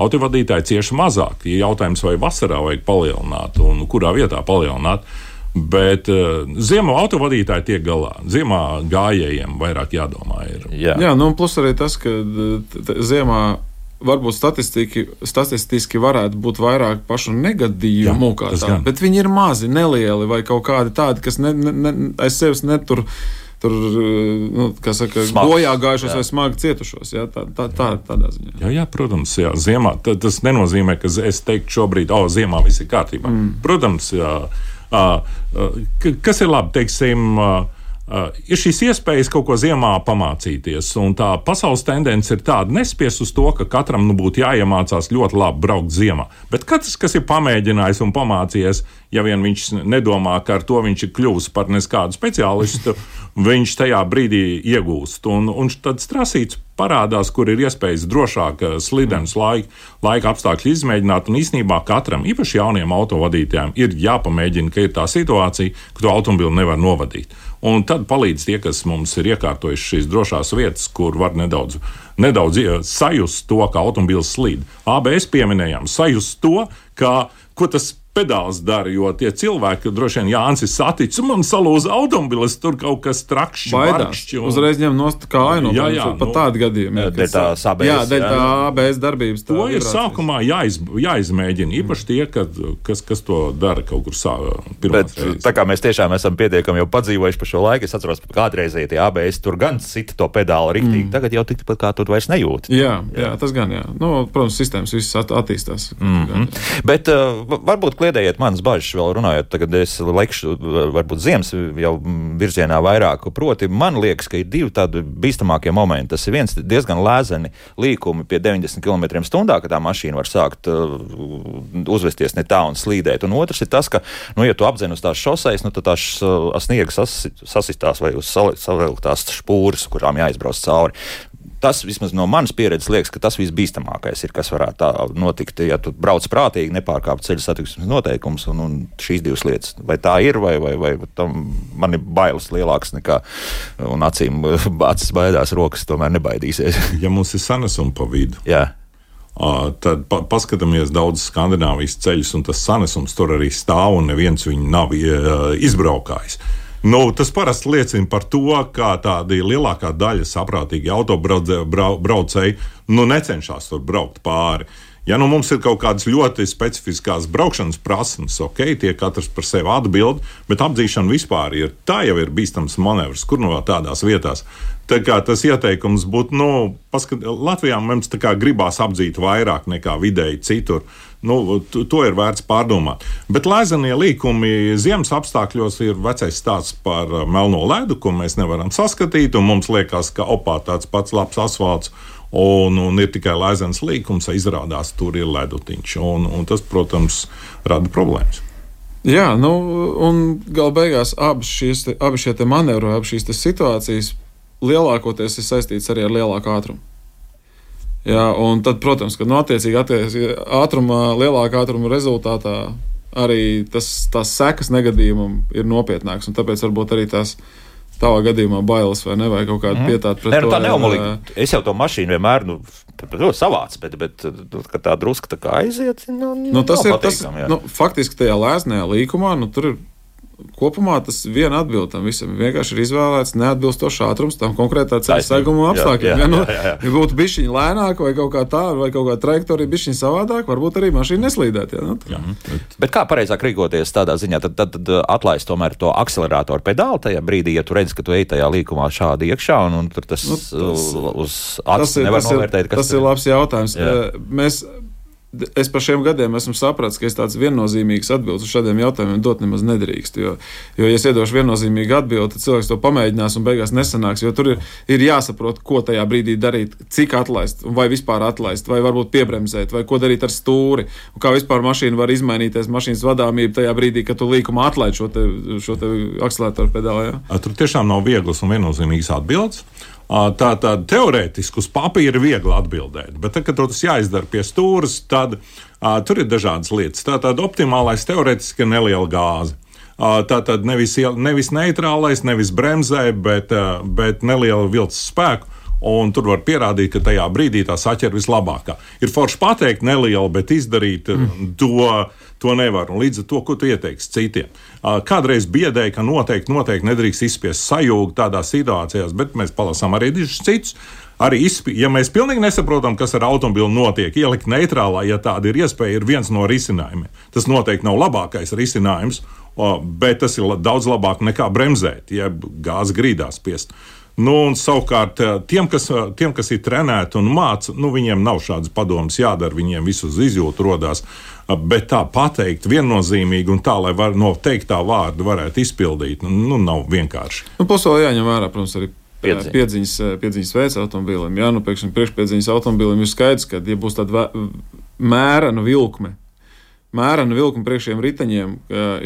Autovadītāji cieši mazāk. Ir jautājums, vai vasarā vajag palielināt un kurā vietā palielināt. Bet uh, ziemā autovadītāji tiek galā. Ziemā gājējiem vairāk jādomā. Ir. Jā, Jā nu, plus arī tas, ka ziemā varbūt statistiski, varētu būt vairāk pašu negadījumu, Jā, tādu, bet viņi ir mazi, nelieli vai kaut kādi tādi, kas ne, ne, ne, aiz sevis netur. Tur, nu, kā saka, bojā gājušos jā. vai smagi cietušos. Jā, tā, tā, tā, tādā ziņā. Jā, jā protams, jā, ziemā. Tas nenozīmē, ka es teiktu šobrīd, o, ziemā viss ir kārtībā. Mm. Protams, jā, kas ir labi, teiksim, Uh, ir šīs iespējas kaut ko ziemā pamācīties, un tā pasaules tendence ir tāda nespies uz to, ka katram nu, būtu jāiemācās ļoti labi braukt ziemā. Bet katrs, kas ir pamēģinājis un pamācījies, ja vien viņš nedomā, ka ar to viņš ir kļuvis par neskādu speciālistu, viņš tajā brīdī iegūst. Un, un tad strasīts parādās, kur ir iespējas drošāk slidens laika, laika apstākļu izmēģināt. Un īsnībā katram, īpaši jauniem autovadītājiem, ir jāpamēģina, ka ir tā situācija, ka to automobili nevar novadīt. Un tad palīdz tie, kas mums ir iekārtojuši šīs drošās vietas, kur var nedaudz, nedaudz sajust to, ka automobīls slīd. ABS pieminējām, sajust to, ka, ko tas pedāls dara, jo tie cilvēki, droši vien Jānis ir saticis, man salūza automobilis, tur kaut kas trakšs, baidāšķi. Un... Uzreiz ņem nost kāju no jā, jā, pat nu, tādu gadījumu. Dēļ tās ABS. Jā, dēļ tā ABS darbības. Tā to ir sākumā jāiz, jāizmēģina, īpaši tie, kad, kas, kas to dara kaut kur sākumā. Bet reizes. tā kā mēs tiešām esam pietiekami jau padzīvojuši par šo laiku, es atceros, ka kādreizēji tie ABS tur gan sita to pedāli riktīgi, mm. tagad jau tikpat kā tur vairs nejūt. Jā, jā, jā, tas gan, jā. Nu, protams, sistēmas viss attīstās. Mm -hmm. Bet uh, varbūt kliedējiet manas bažas, vēl runājot, tagad es lekšu, varbūt ziemas jau virzienā vairāk. Proti, man liekas, ka ir divi tādi bīstamākie momenti. Tas ir viens diezgan lēzeni līkumi pie 90 km/h, kad tā mašīna var sākt uh, uzvesties ne tā un slīdēt. Un otrs ir tas, ka, nu, ja tu apdzen uz tās šoseis, nu, tad tās uh, sniegs sasistās vai uz savilktās špūras, kurām jāizbrauc cauri tas vismaz no manas pieredzes liekas, ka tas visbīstamākais ir, kas varētu notikt, ja tu brauc prātīgi, nepārkāpj ceļu satiksmes noteikumus un, un šīs divas lietas. Vai tā ir, vai, vai, vai tam man ir bailes lielākas nekā, un acīm acis baidās, rokas tomēr nebaidīsies. ja mums ir sanesumi pa vidu. Jā. Tad pa, paskatāmies daudz skandināvijas ceļus, un tas sanesums tur arī stāv, un neviens viņu nav izbraukājis. Uh, Nu, tas parasti liecina par to, ka tāda lielākā daļa saprātīgi autobraucēji nu, necenšas tur braukt pāri. Ja nu mums ir kaut kādas ļoti specifiskas braukšanas prasības, ok, tie katrs par sevi atbild, bet apdzīšana vispār ir tā jau ir bīstams manevrs, kur no tādās vietās. Tā kā tas ieteikums būtu, nu, paskat, Latvijā mums gribās apdzīt vairāk nekā vidēji citur. Nu, to ir vērts pārdomāt. Bet lēzenie līkumi ziemas apstākļos ir vecais stāsts par uh, melno ledu, ko mēs nevaram saskatīt. Mums liekas, ka opā tāds pats labs asfalts. Un, un ir tikai lēzens līkums, izrādās, tur ir ledutiņš. Un, un tas, protams, rada problēmas. Jā, nu, un gala beigās abas šīs abi šie manevri, abas šīs situācijas lielākoties ir saistītas arī ar lielāku ātrumu. Jā, un tad, protams, ka nu, attiecīgi, attiecīgi ātruma, lielāka ātruma rezultātā arī tas, tās sekas negadījumam ir nopietnākas. Tāpēc varbūt arī tās tavā gadījumā bailes vai ne, vai kaut kāda mm. pietāta pret ne, nu, to. Tā neumolīgi. Es jau to mašīnu vienmēr, nu, ļoti savāds, bet, bet nu, tā druska tā kā aiziet, nu, nu, tas ir patīkam, tas, jā. nu, faktiski tajā lēsnējā līkumā, nu, tur ir kopumā tas viena atbilde tam visam vienkārši ir izvēlēts neatbilstošs ātrums tam konkrētā ceļa seguma apstākļiem. Ja, nu, ja būtu bijis viņa lēnāk, vai kaut kā tāda, vai kaut kā trajektorija bija viņa savādāk, varbūt arī mašīna neslīdēt. Ja, nu, jā, bet... bet kā pareizāk rīkoties tādā ziņā, tad, tad, tad atlaist tomēr to akceleratoru pedāli tajā brīdī, ja tu redz, ka tu ej tajā līkumā šādi iekšā, un, un tur tas, nu, tas uz acis nevar novērtēt. Tas ir labs jautājums. Jā. Mēs es par šiem gadiem esmu sapratis, ka es tāds viennozīmīgs atbildes uz šādiem jautājumiem dot nemaz nedrīkst. Jo, jo ja es iedošu viennozīmīgu atbildi, tad cilvēks to pamēģinās un beigās nesanāks. Jo tur ir, ir jāsaprot, ko tajā brīdī darīt, cik atlaist, vai vispār atlaist, vai varbūt piebremzēt, vai ko darīt ar stūri, un kā vispār mašīna var izmainīties, mašīnas vadāmība tajā brīdī, kad tu līkumā atlaid šo, te, šo te akcelēratoru pedāli. Ja? Tur tiešām nav vieglas un viennozīmīgas atbildes. Tā tad teorētiski uz papīra ir viegli atbildēt, bet, tad, kad tas jāizdara pie stūres, tad uh, tur ir dažādas lietas. Tā tad optimālais teorētiski ir neliela gāze. Uh, tā tad nevis, nevis neitrālais, nevis bremzē, bet, uh, bet neliela vilces spēku. Un tur var pierādīt, ka tajā brīdī tā saķer vislabākā. Ir forši pateikt, neliela, bet izdarīt mm. to To nevar. Un līdz ar to, ko tu ieteiksi citiem. Kādreiz biedēja, ka noteikti, noteikti nedrīkst izspiest sajūgu tādās situācijās, bet mēs palasām arī dažus citus. Arī, izspi, ja mēs pilnīgi nesaprotam, kas ar automobili notiek, ielikt neitrālā, ja tāda ir iespēja, ir viens no risinājumiem. Tas noteikti nav labākais risinājums, bet tas ir daudz labāk nekā bremzēt, ja gāzi grīdā spiest. Nu, un savukārt tiem kas, tiem, kas ir trenēti un mācīti, nu, viņiem nav šādas padomas jādara, viņiem visu uz izjūtu rodās. Bet tā pateikt viennozīmīgi un tā, lai var no teiktā vārda varētu izpildīt, nu, nav vienkārši. Nu, vēl jāņem vērā, protams, arī Piedziņas, piedziņas, piedziņas veids automobīlim. Jā, nu, pēkšņi priekšpiedziņas automobīlim ir skaidrs, ka, ja būs tāda mērena vilkme, mērena vilkuma priekšējiem riteņiem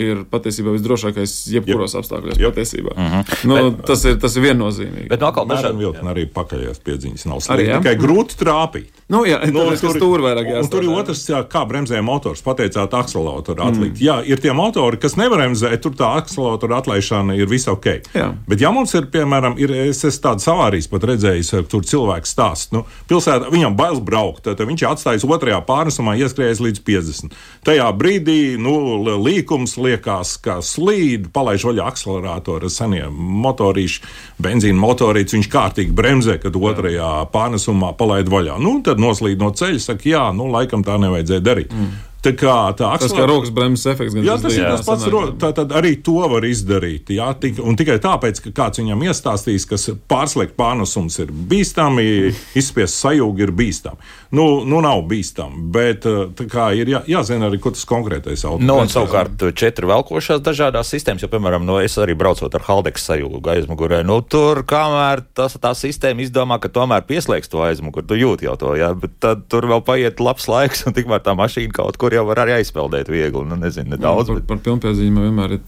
ir patiesībā visdrošākais jebkuros yep. apstākļos. Yep. Patiesībā. Mhm. -huh. nu, bet, tas, ir, tas ir viennozīmīgi. Bet no atkal mērena vilkuma arī pakaļējās piedziņas nav slikti. Tikai grūti trāpīt. Nu, jā, nu, tur, tur vairāk jāsaka. Tur ir otrs, jā, kā bremzē motors. Pateicāt, akselautoru atlikt. Mm. Jā, ir tie motori, kas nevar bremzēt, tur tā akselautoru atlaišana ir viss ok. Jā. Bet, ja mums ir, piemēram, ir, es esmu tādas avārijas pat redzējis, tur cilvēks stāsta, nu, pilsētā viņam bail braukt, tad viņš ir atstājis otrajā pārnesumā, ieskrējis līdz 50. Tajā brīdī nu, līkums liekas, ka slīd, palaiž vaļā akseleratoru, senie motorīši, benzīna motorīts, viņš kārtīgi bremzē, kad otrajā pārnesumā palaid vaļā. Nu, tad noslīd no ceļa, saka, jā, nu, laikam tā nevajadzēja darīt. Mm. Tā kā tā akselē... Tas kā rokas bremzes efekts. Jā, tas ir tas pats. Ro... Tā tad arī to var izdarīt. Jā, tik, un tikai tāpēc, ka kāds viņam iestāstīs, ka pārslēgt pārnesums ir bīstami, izspiest sajūgu ir bīstami. Nu, nu nav bīstami, bet ir jā, jāzina arī, ko tas konkrētais auto. Nu, un savukārt četri velkošās dažādās sistēmas, jo, piemēram, no es arī braucot ar Haldeks sajūgu aizmugurē, nu tur kamēr tas, tā sistēma izdomā, ka tomēr pieslēgs to aizmuguri, tu jūti jau to, jā, bet tad tur vēl paiet labs laiks un tikmēr tā mašīna kaut kur jau var arī aizpeldēt viegli. Nu, nezinu, nedaudz, jā, par, bet... par pilnpiedziņu vienmēr ir,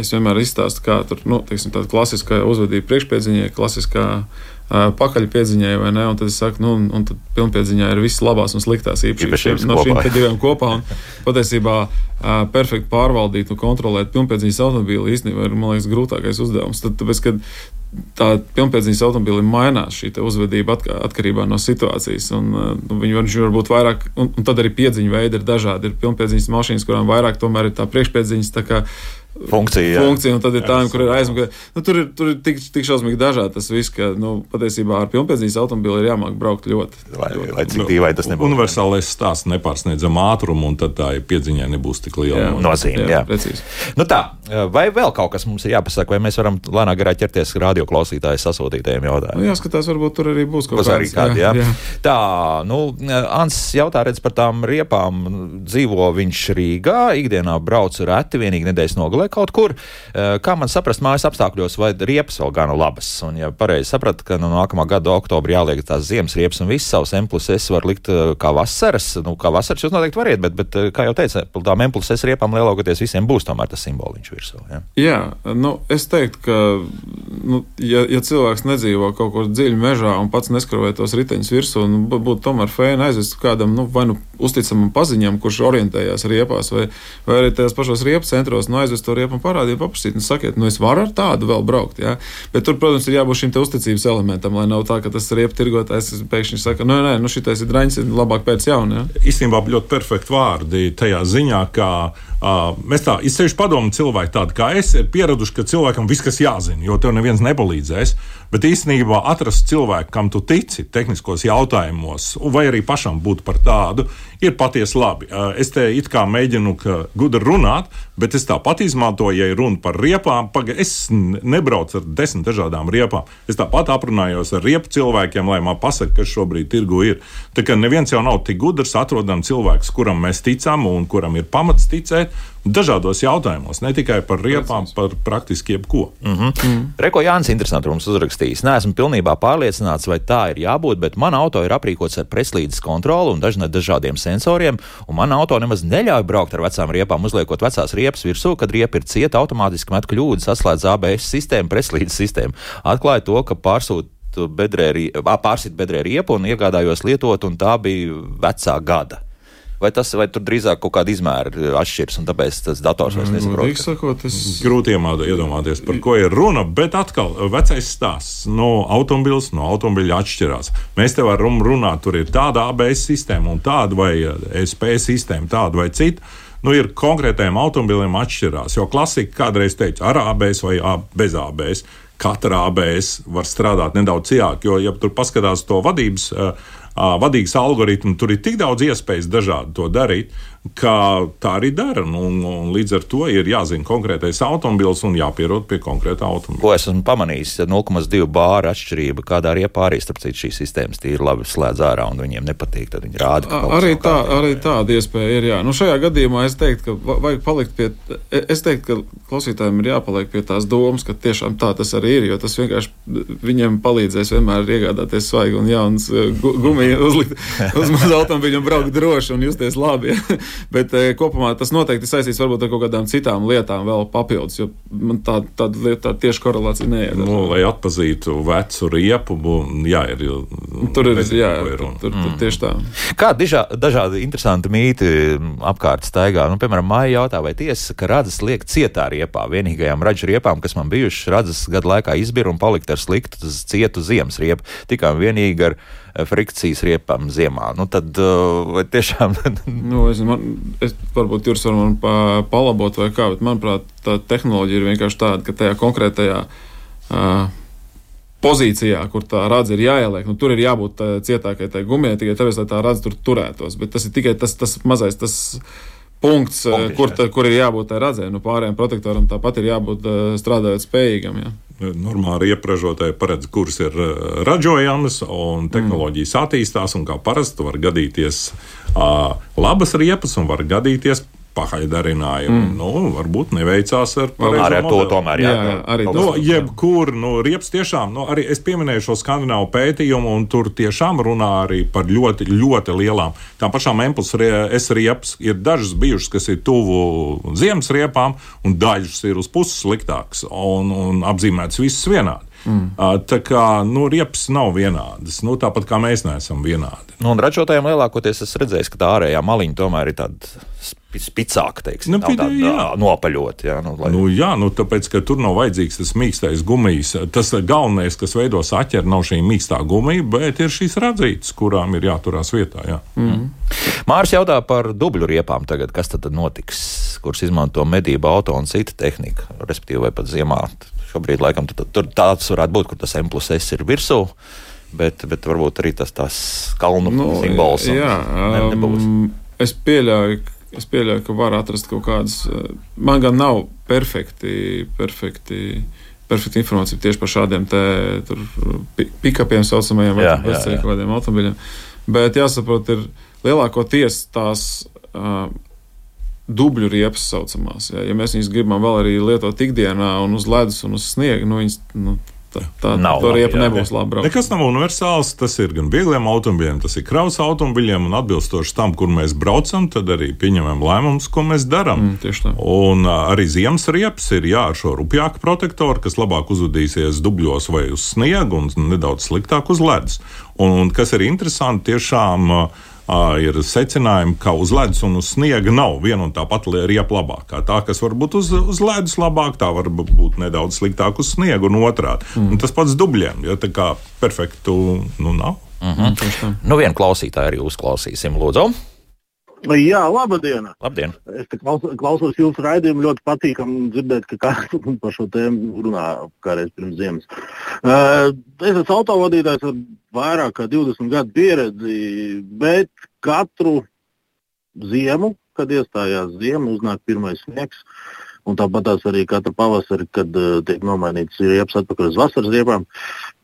es vienmēr izstāstu, kā tur, nu, teiksim, tāda klasiskā uzvedība priekšpiedziņai, klasiskā pakaļpiedziņai, vai ne? Un tad es saku, nu, un, un tad pilnpiedziņā ir viss labās un sliktās īpašības no šīm diviem kopā. Un patiesībā uh, perfekti pārvaldīt un kontrolēt pilnpiedziņas automobīli īstenībā ir, man liekas, grūtākais uzdevums. Tad, tāpēc, kad tā pilnpiedziņas automobīlim mainās šī uzvedība atkarībā no situācijas. Un, uh, viņi var, var būt vairāk, un, un tad arī piedziņu veidi ir dažādi. Ir pilnpiedziņas mašīnas, kurām vairāk tomēr ir tā priekšpiedziņas. Tā kā, funkcija. funkcija un tad ir tā, kur ir aizmugurē. Nu, tur ir, tur ir tik, tik šausmīgi dažādi tas viss, ka nu, patiesībā ar pilnpēcīgas automobili ir jāmāk braukt ļoti. Lai, ļoti. lai cik dīvaini tas nebūtu. Universālais stāsts nepārsniedzam ātrumu, un tad tā piedziņai nebūs tik liela jā, nozīme. Jā, jā. Precīzi. Nu tā, vai vēl kaut kas mums ir jāpasaka, vai mēs varam lēnāk garā ķerties radioklausītāju sasūtītajiem jautājumiem? Nu, jāskatās, varbūt tur arī būs kaut kas tāds. Kādi, jā, jā. Jā. Tā, nu, Ants jautā redz par tām riepām. Dzīvo viņš Rīgā, ikdienā brauc reti, vienīgi nedēļas nogalē kaut kur. Eh, kā man saprast, mājas apstākļos, vai riepas vēl gana labas? Un, ja pareizi sapratu, ka no nākamā gada oktobra jāliek tās ziemas riepas un viss savus M plus S var likt eh, kā vasaras, nu, kā vasaras jūs noteikti variet, bet, bet eh, kā jau teicu, tām M plus S riepām lielākoties visiem būs tomēr tas simboliņš virsū. Ja? Jā, nu, es teiktu, ka, nu, ja, ja cilvēks nedzīvo kaut kur dziļi mežā un pats neskrāvē tos riteņus virsū, nu, būtu tomēr fēni aizvest kādam, nu, vai nu uzticamam paziņam, kurš orientējās riepās, vai, vai arī tajos pašos riepu centros, nu, aizvest to riepu un parādīt, paprasīt, nu, sakiet, nu, es varu ar tādu vēl braukt. Ja? Bet tur, protams, ir jābūt šim uzticības elementam, lai nav tā, ka tas riepu tirgotājs pēkšņi saka, nu, nē, nu, šitais ir draņs, ir labāk pēc jauna. Ja? Īstenībā ļoti perfekti vārdi tajā ziņā, ka Uh, mēs tā izceļam padomu cilvēki, tādi kā es, ir pieraduši, ka cilvēkam viss, kas jāzina, jo tev neviens nepalīdzēs. Bet īstenībā atrast cilvēku, kam tu tici tehniskos jautājumos, vai arī pašam būt par tādu, ir patiesi labi. Uh, es te it kā mēģinu gudri runāt, bet es tāpat izmantoju, ja runa par riepām. Paga, es nebraucu ar desmit dažādām riepām. Es tāpat aprunājos ar riepu cilvēkiem, lai man pasakā, kas šobrīd tirgu ir. Tā kā neviens jau nav tik gudrs, atrodam cilvēku, kuram mēs ticam un kuram ir pamats ticēt dažādos jautājumos, ne tikai par riepām, par praktiski jebko. Mm -hmm. mm. Reko Jānis interesanti mums uzrakstījis. Neesmu pilnībā pārliecināts, vai tā ir jābūt, bet mana auto ir aprīkots ar preslīdes kontroli un dažna, dažādiem sensoriem, un mana auto nemaz neļauj braukt ar vecām riepām, uzliekot vecās riepas virsū, kad riepa ir cieta, automātiski met kļūdas, atslēdz ABS sistēmu, preslīdes sistēmu. Atklāja to, ka pārsūta bedrē, pārsit bedrē riepu un iegādājos lietot, un tā bija vecā gada vai tas vai tur drīzāk kaut kāda izmēra atšķiras, un tāpēc tas dators vairs nesaprot. Nu, sakot, es... Grūti iedomāties, par ko ir runa, bet atkal vecais stāsts no automobīļa no automobīļa atšķirās. Mēs te varam runāt, tur ir tāda ABS sistēma un tāda vai SP sistēma, tāda vai cita. Nu, ir konkrētajiem automobīļiem atšķirās. Jo klasika kādreiz teica, ar ABS vai bez ABS katra ABS var strādāt nedaudz cīkāk, jo, ja tur paskatās to vadības uh, vadīgs algoritms, tur ir tik daudz iespējas dažādi to darīt ka tā arī dara. Nu, un, un līdz ar to ir jāzina konkrētais automobilis un jāpierod pie konkrēta automobila. Ko esmu pamanījis, 0,2 bāra atšķirība, kādā arī pārī starp citu šīs sistēmas tīri labi slēdz ārā un viņiem nepatīk, tad viņi rāda. Arī, tā, arī tāda iespēja ir. Jā. Nu, šajā gadījumā es teiktu, ka vajag palikt pie, es teiktu, ka klausītājiem ir jāpaliek pie tās domas, ka tiešām tā tas arī ir, jo tas vienkārši viņiem palīdzēs vienmēr iegādāties svaigu un jaunas gumiju uzlikt uz mazu automobīļu un braukt droši un justies labi. Ja. Bet e, kopumā tas noteikti saistīts varbūt ar kaut kādām citām lietām vēl papildus, jo man tā, tāda lieta tā tieši korelācija neiet. Nu, lai atpazītu vecu riepu, jā, ir. Tur ir, jā, tur, tur, tur tieši tā. Kā dižā, dažādi interesanti mīti apkārt staigā. Nu, piemēram, māja jautā, vai tiesa, ka radzes liek cietā riepā. Vienīgajām ražu riepām, kas man bijušas, radzes gadu laikā izbira un palikt ar sliktu cietu ziemas riepu. Tikai vienīgi ar Eh, frikcijas riepām ziemā. Nu, tad uh, tiešām. nu, es, man, es varbūt jūs varat man pa, palabot vai kā, bet manuprāt, tā tehnoloģija ir vienkārši tāda, ka tajā konkrētajā. Uh, pozīcijā, kur tā radze ir jāieliek. Nu, tur ir jābūt cietākai tai gumijai, tikai tāpēc, lai tā radze tur turētos. Bet tas ir tikai tas, tas mazais tas punkts, Punktiši, kur, tā, kur ir jābūt tai radzē. Nu, pārējiem protektoram tāpat ir jābūt strādājot spējīgam. Jā normāli iepražotāji paredz, kuras ir eh, ražojamas, un tehnoloģijas mm. attīstās. Kā parasti var gadīties uh, labas riepas, un var gadīties pahaidarinājumu. Mm. Nu, varbūt neveicās ar pareizo Arī ar to tomēr jā. jā, jā arī nu, jebkur, nu, riepas tiešām, nu, arī es pieminēju šo skandināvu pētījumu, un tur tiešām runā arī par ļoti, ļoti lielām. Tā pašām emplas es riepas ir dažas bijušas, kas ir tuvu ziemas riepām, un dažas ir uz puses sliktākas, un, un apzīmētas visas vienādi. Mm. Tā kā nu, riepas nav vienādas, nu, tāpat kā mēs neesam vienādi. Nu, un ražotājiem lielākoties es redzēju, ka tā ārējā maliņa tomēr ir tāda spicāka, teiksim, nu, tāda jā. nopaļota. Jā, nu, lai... nu, jā, nu, tāpēc, ka tur nav vajadzīgs tas mīkstais gumijs. Tas galvenais, kas veido saķeri, nav šī mīkstā gumija, bet ir šīs radzītas, kurām ir jāturās vietā. Jā. Mm. Mārs jautā par dubļu riepām tagad, kas tad notiks, kuras izmanto medību auto un cita tehnika, respektīvi vai pat ziemā Šobrīd, laikam, tur, tur tāds varētu būt, kur tas M plus S ir virsū. Bet, bet varbūt arī tas tās kalnu nu, simbols. Jā, ne, nebūs. um, es pieļauju, es pieļauju, ka var atrast kaut kādas. Uh, man gan nav perfekti, perfekti, perfekti informācija tieši par šādiem pikapiem, saucamajiem vecajiem kādiem automobiļiem. Bet jāsaprot, ir lielākoties tās. Uh, dubļu riepas saucamās. Ja, ja mēs viņus gribam vēl arī lietot ikdienā un uz ledus un uz sniega, nu, viņas, nu, Tā, tā nav tā riepa nebūs laba. Nekas nav universāls. Tas ir gan viegliem automobiļiem, tas ir kravas automobiļiem. Un atbilstoši tam, kur mēs braucam, tad arī pieņemam lēmumus, ko mēs darām. Mm, un arī ziemas riepas ir jā, ar šo rupjāku protektoru, kas labāk uzvedīsies dubļos vai uz sniega un nedaudz sliktāk uz ledus. Un, un kas ir interesanti, tiešām. Uh, ir secinājumi, ka uz ledus un uz sniega nav viena un tā pati riepa labākā. Tā, kas var būt uz, uz ledus labāk, tā var būt nedaudz sliktāk uz sniega un otrādi. Mm. Un tas pats dubļiem, jo tā kā perfektu nu, nav. Mm -hmm. Nu, vienu klausītāju arī uzklausīsim, Lūdzu. Jā, labdien! Labdien. Es klausos, jūsu raidījumu, ļoti patīkami dzirdēt, ka kāds par šo tēmu runā kādreiz pirms ziemas. Uh, es esmu autovadītājs ar vairāk kā 20 gadu pieredzi, bet katru ziemu, kad iestājās ziema, uznāk pirmais sniegs. Un tāpat arī katru pavasari, kad uh, tiek nomainīts riepas atpakaļ uz vasaras riepām.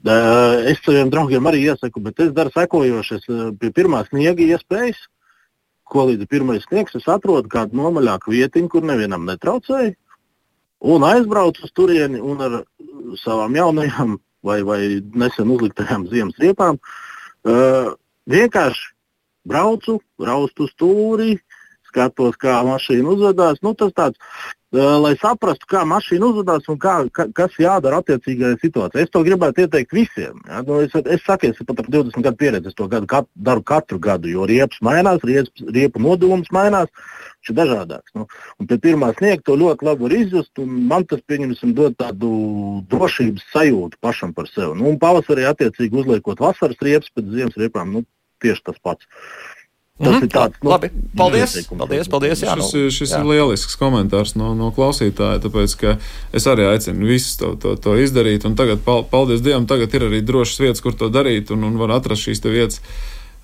Uh, es saviem draugiem arī iesaku, bet es daru sekojošas uh, pie pirmā sniega iespējas, ko līdz pirmais sniegs es atrodu kādu nomaļāku vietiņu, kur nevienam netraucēju. Un aizbraucu uz turieni un ar savām jaunajām vai, vai nesen uzliktajām ziemas riepām. Uh, vienkārši braucu, raustu stūri, skatos, kā mašīna uzvedās. Nu, tas tāds, lai saprastu, kā mašīna uzvedās un kā, ka, kas jādara attiecīgajā situācijā. Es to gribētu ieteikt visiem. Ja? Nu, es, es saku, es pat ar 20 gadu pieredzi to gadu, kat, daru katru gadu, jo riepas mainās, riepas, riepu nodevums mainās. Viņš ir dažādāks. Nu, un pie pirmā sniega to ļoti labi var izjust. Man tas, pieņemsim, dod tādu drošības sajūtu pašam par sevi. Nu, un pavasarī, attiecīgi, uzliekot vasaras riepas pēc ziemas riepām, nu, tieši tas pats. Tas mm -hmm. ir tāds nu, labi. Paldies! Paldies! paldies jā, šis nu, šis jā. ir lielisks komentārs no, no klausītāja. Tāpēc es arī aicinu visus to, to, to izdarīt. Tagad, paldies Dievam, tagad ir arī drošas vietas, kur to darīt un, un var atrast šīs vietas.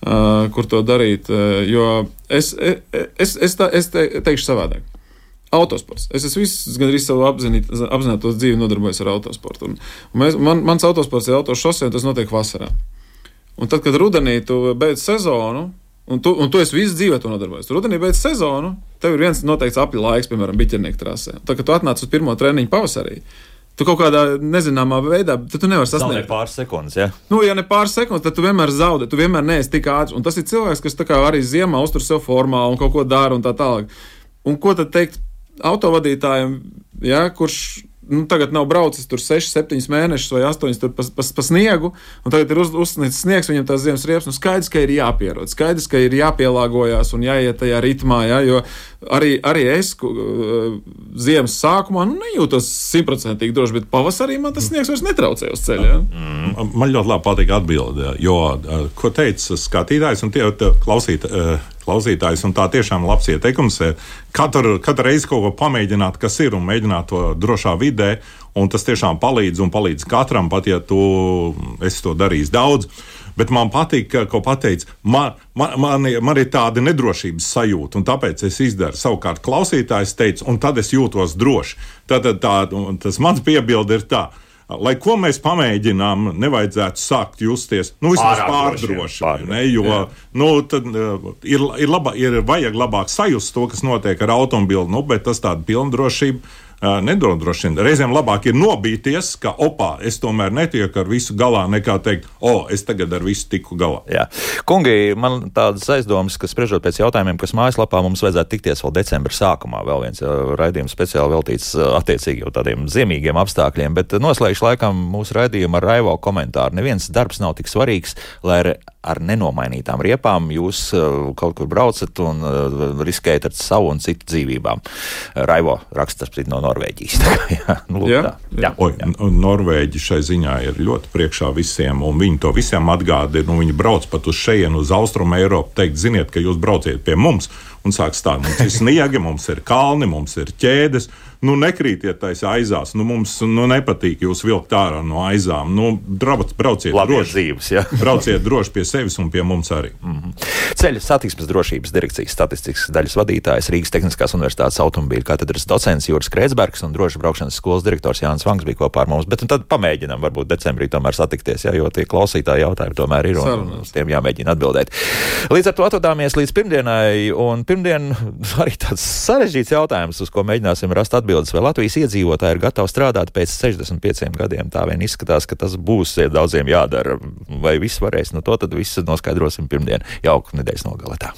uh, kur to darīt. Uh, jo es, es, es, es, tā, es te, teikšu savādāk. Autosports. Es esmu visu gandrīz savu apzināto dzīvi nodarbojies ar autosportu. Un, un mēs, man, mans autosports ir autošosē, un tas notiek vasarā. Un tad, kad rudenī tu beidz sezonu, Un tu, un tu esi visu dzīvi to nodarbojies. Tur rudenī beidz sezonu, tev ir viens noteikts apli laiks, piemēram, biķernieku trasē. Tad, kad tu atnāc uz pirmo treniņu pavasarī, tu kaut kādā nezināmā veidā, tad tu nevari sasniegt pāris sekundes. Ja? Nu, ja ne pāris sekundes, tad tu vienmēr zaudē, tu vienmēr neesi tik ātrs. Un tas ir cilvēks, kas arī ziemā uztur sev formā un kaut ko dara un tā tālāk. Un ko tad teikt autovadītājiem, ja, kurš nu, tagad nav braucis tur 6, 7 mēnešus vai 8 pa, pa, pa sniegu, un tagad ir uz, uzsnīts sniegs, viņam tās ziemas riepas. Nu, skaidrs, ka ir jāpierod, skaidrs, ka ir jāpielāgojas un jāiet tajā ritmā, ja, jo arī, arī es uh, ziemas sākumā nu, nejūtos simtprocentīgi droši, bet pavasarī man tas sniegs vairs netraucē uz ceļa. Ja. Mm. Man ļoti labi patīk atbildēt, jo, uh, ko teica skatītājs un tie klausīt. Uh, klausītājs. Tā tiešām labs ieteikums. Katru, katru reizi kaut ko pamēģināt, kas ir, un mēģināt to drošā vidē. Un tas tiešām palīdz un palīdz katram, pat ja tu esi to darījis daudz. Bet man patīk, ko pateicis, man, man, man, man ir tāda nedrošības sajūta, un tāpēc es izdaru. Savukārt, klausītājs teica, un tad es jūtos droši. Tad tā, tas mans piebilde ir tāds lai ko mēs pamēģinām, nevajadzētu sākt justies nu, pārdroši. Ne, jo jā. nu, tad, uh, ir, ir, laba, ir vajag labāk sajust to, kas notiek ar automobili, nu, bet tas tāda pilndrošība nedodrošina. Reizēm labāk ir nobīties, ka opā, es tomēr netieku ar visu galā, nekā teikt, o, es tagad ar visu tiku galā. Jā. Kungi, man tādas aizdomas, ka spriežot pēc jautājumiem, kas mājaslapā mums vajadzētu tikties vēl decembra sākumā, vēl viens raidījums speciāli veltīts attiecīgi jau tādiem ziemīgiem apstākļiem, bet noslēgšu laikam mūsu raidījumu ar Raivo komentāru. Neviens darbs nav tik svarīgs, lai ar nenomainītām riepām jūs kaut kur braucat un riskējat ar savu un citu dzīvībām. Raivo raksta no Norvēģijas. jā, nu, jā, jā. jā. Oi, Norvēģi šai ziņā ir ļoti priekšā visiem, un viņi to visiem atgādina. Nu, viņi brauc pat uz šejienu, uz Austrumu Eiropu, teikt, ziniet, ka jūs brauciet pie mums, un sāk stāstīt, mums ir sniegi, mums ir kalni, mums ir ķēdes nu, nekrītiet taisa aizās. Nu, mums nu, nepatīk jūs vilkt ārā no aizām. Nu, brauc, brauciet droši. Dzīves, ja? brauciet droši pie sevis un pie mums arī. Mm -hmm. Ceļu satiksmes drošības direkcijas statistikas daļas vadītājs Rīgas Tehniskās Universitātes automobīļu katedras docents Juris Kreitsbergs un drošas braukšanas skolas direktors Jānis Vangs bija kopā ar mums. Bet tad pamēģinām varbūt decembrī tomēr satikties, ja, jo tie klausītāji jautājumi tomēr ir un uz tiem jāmēģina atbildēt. Līdz ar to atvadāmies līdz pirmdienai, un pirmdien arī tāds sarežģīts jautājums, uz ko mēģināsim rast atbildes, vai Latvijas iedzīvotāji ir gatavi strādāt pēc 65 gadiem. Tā vien izskatās, ka tas būs daudziem jādara. Vai viss varēs, nu to tad viss noskaidrosim pirmdien, jauku nedēļas nogaletā.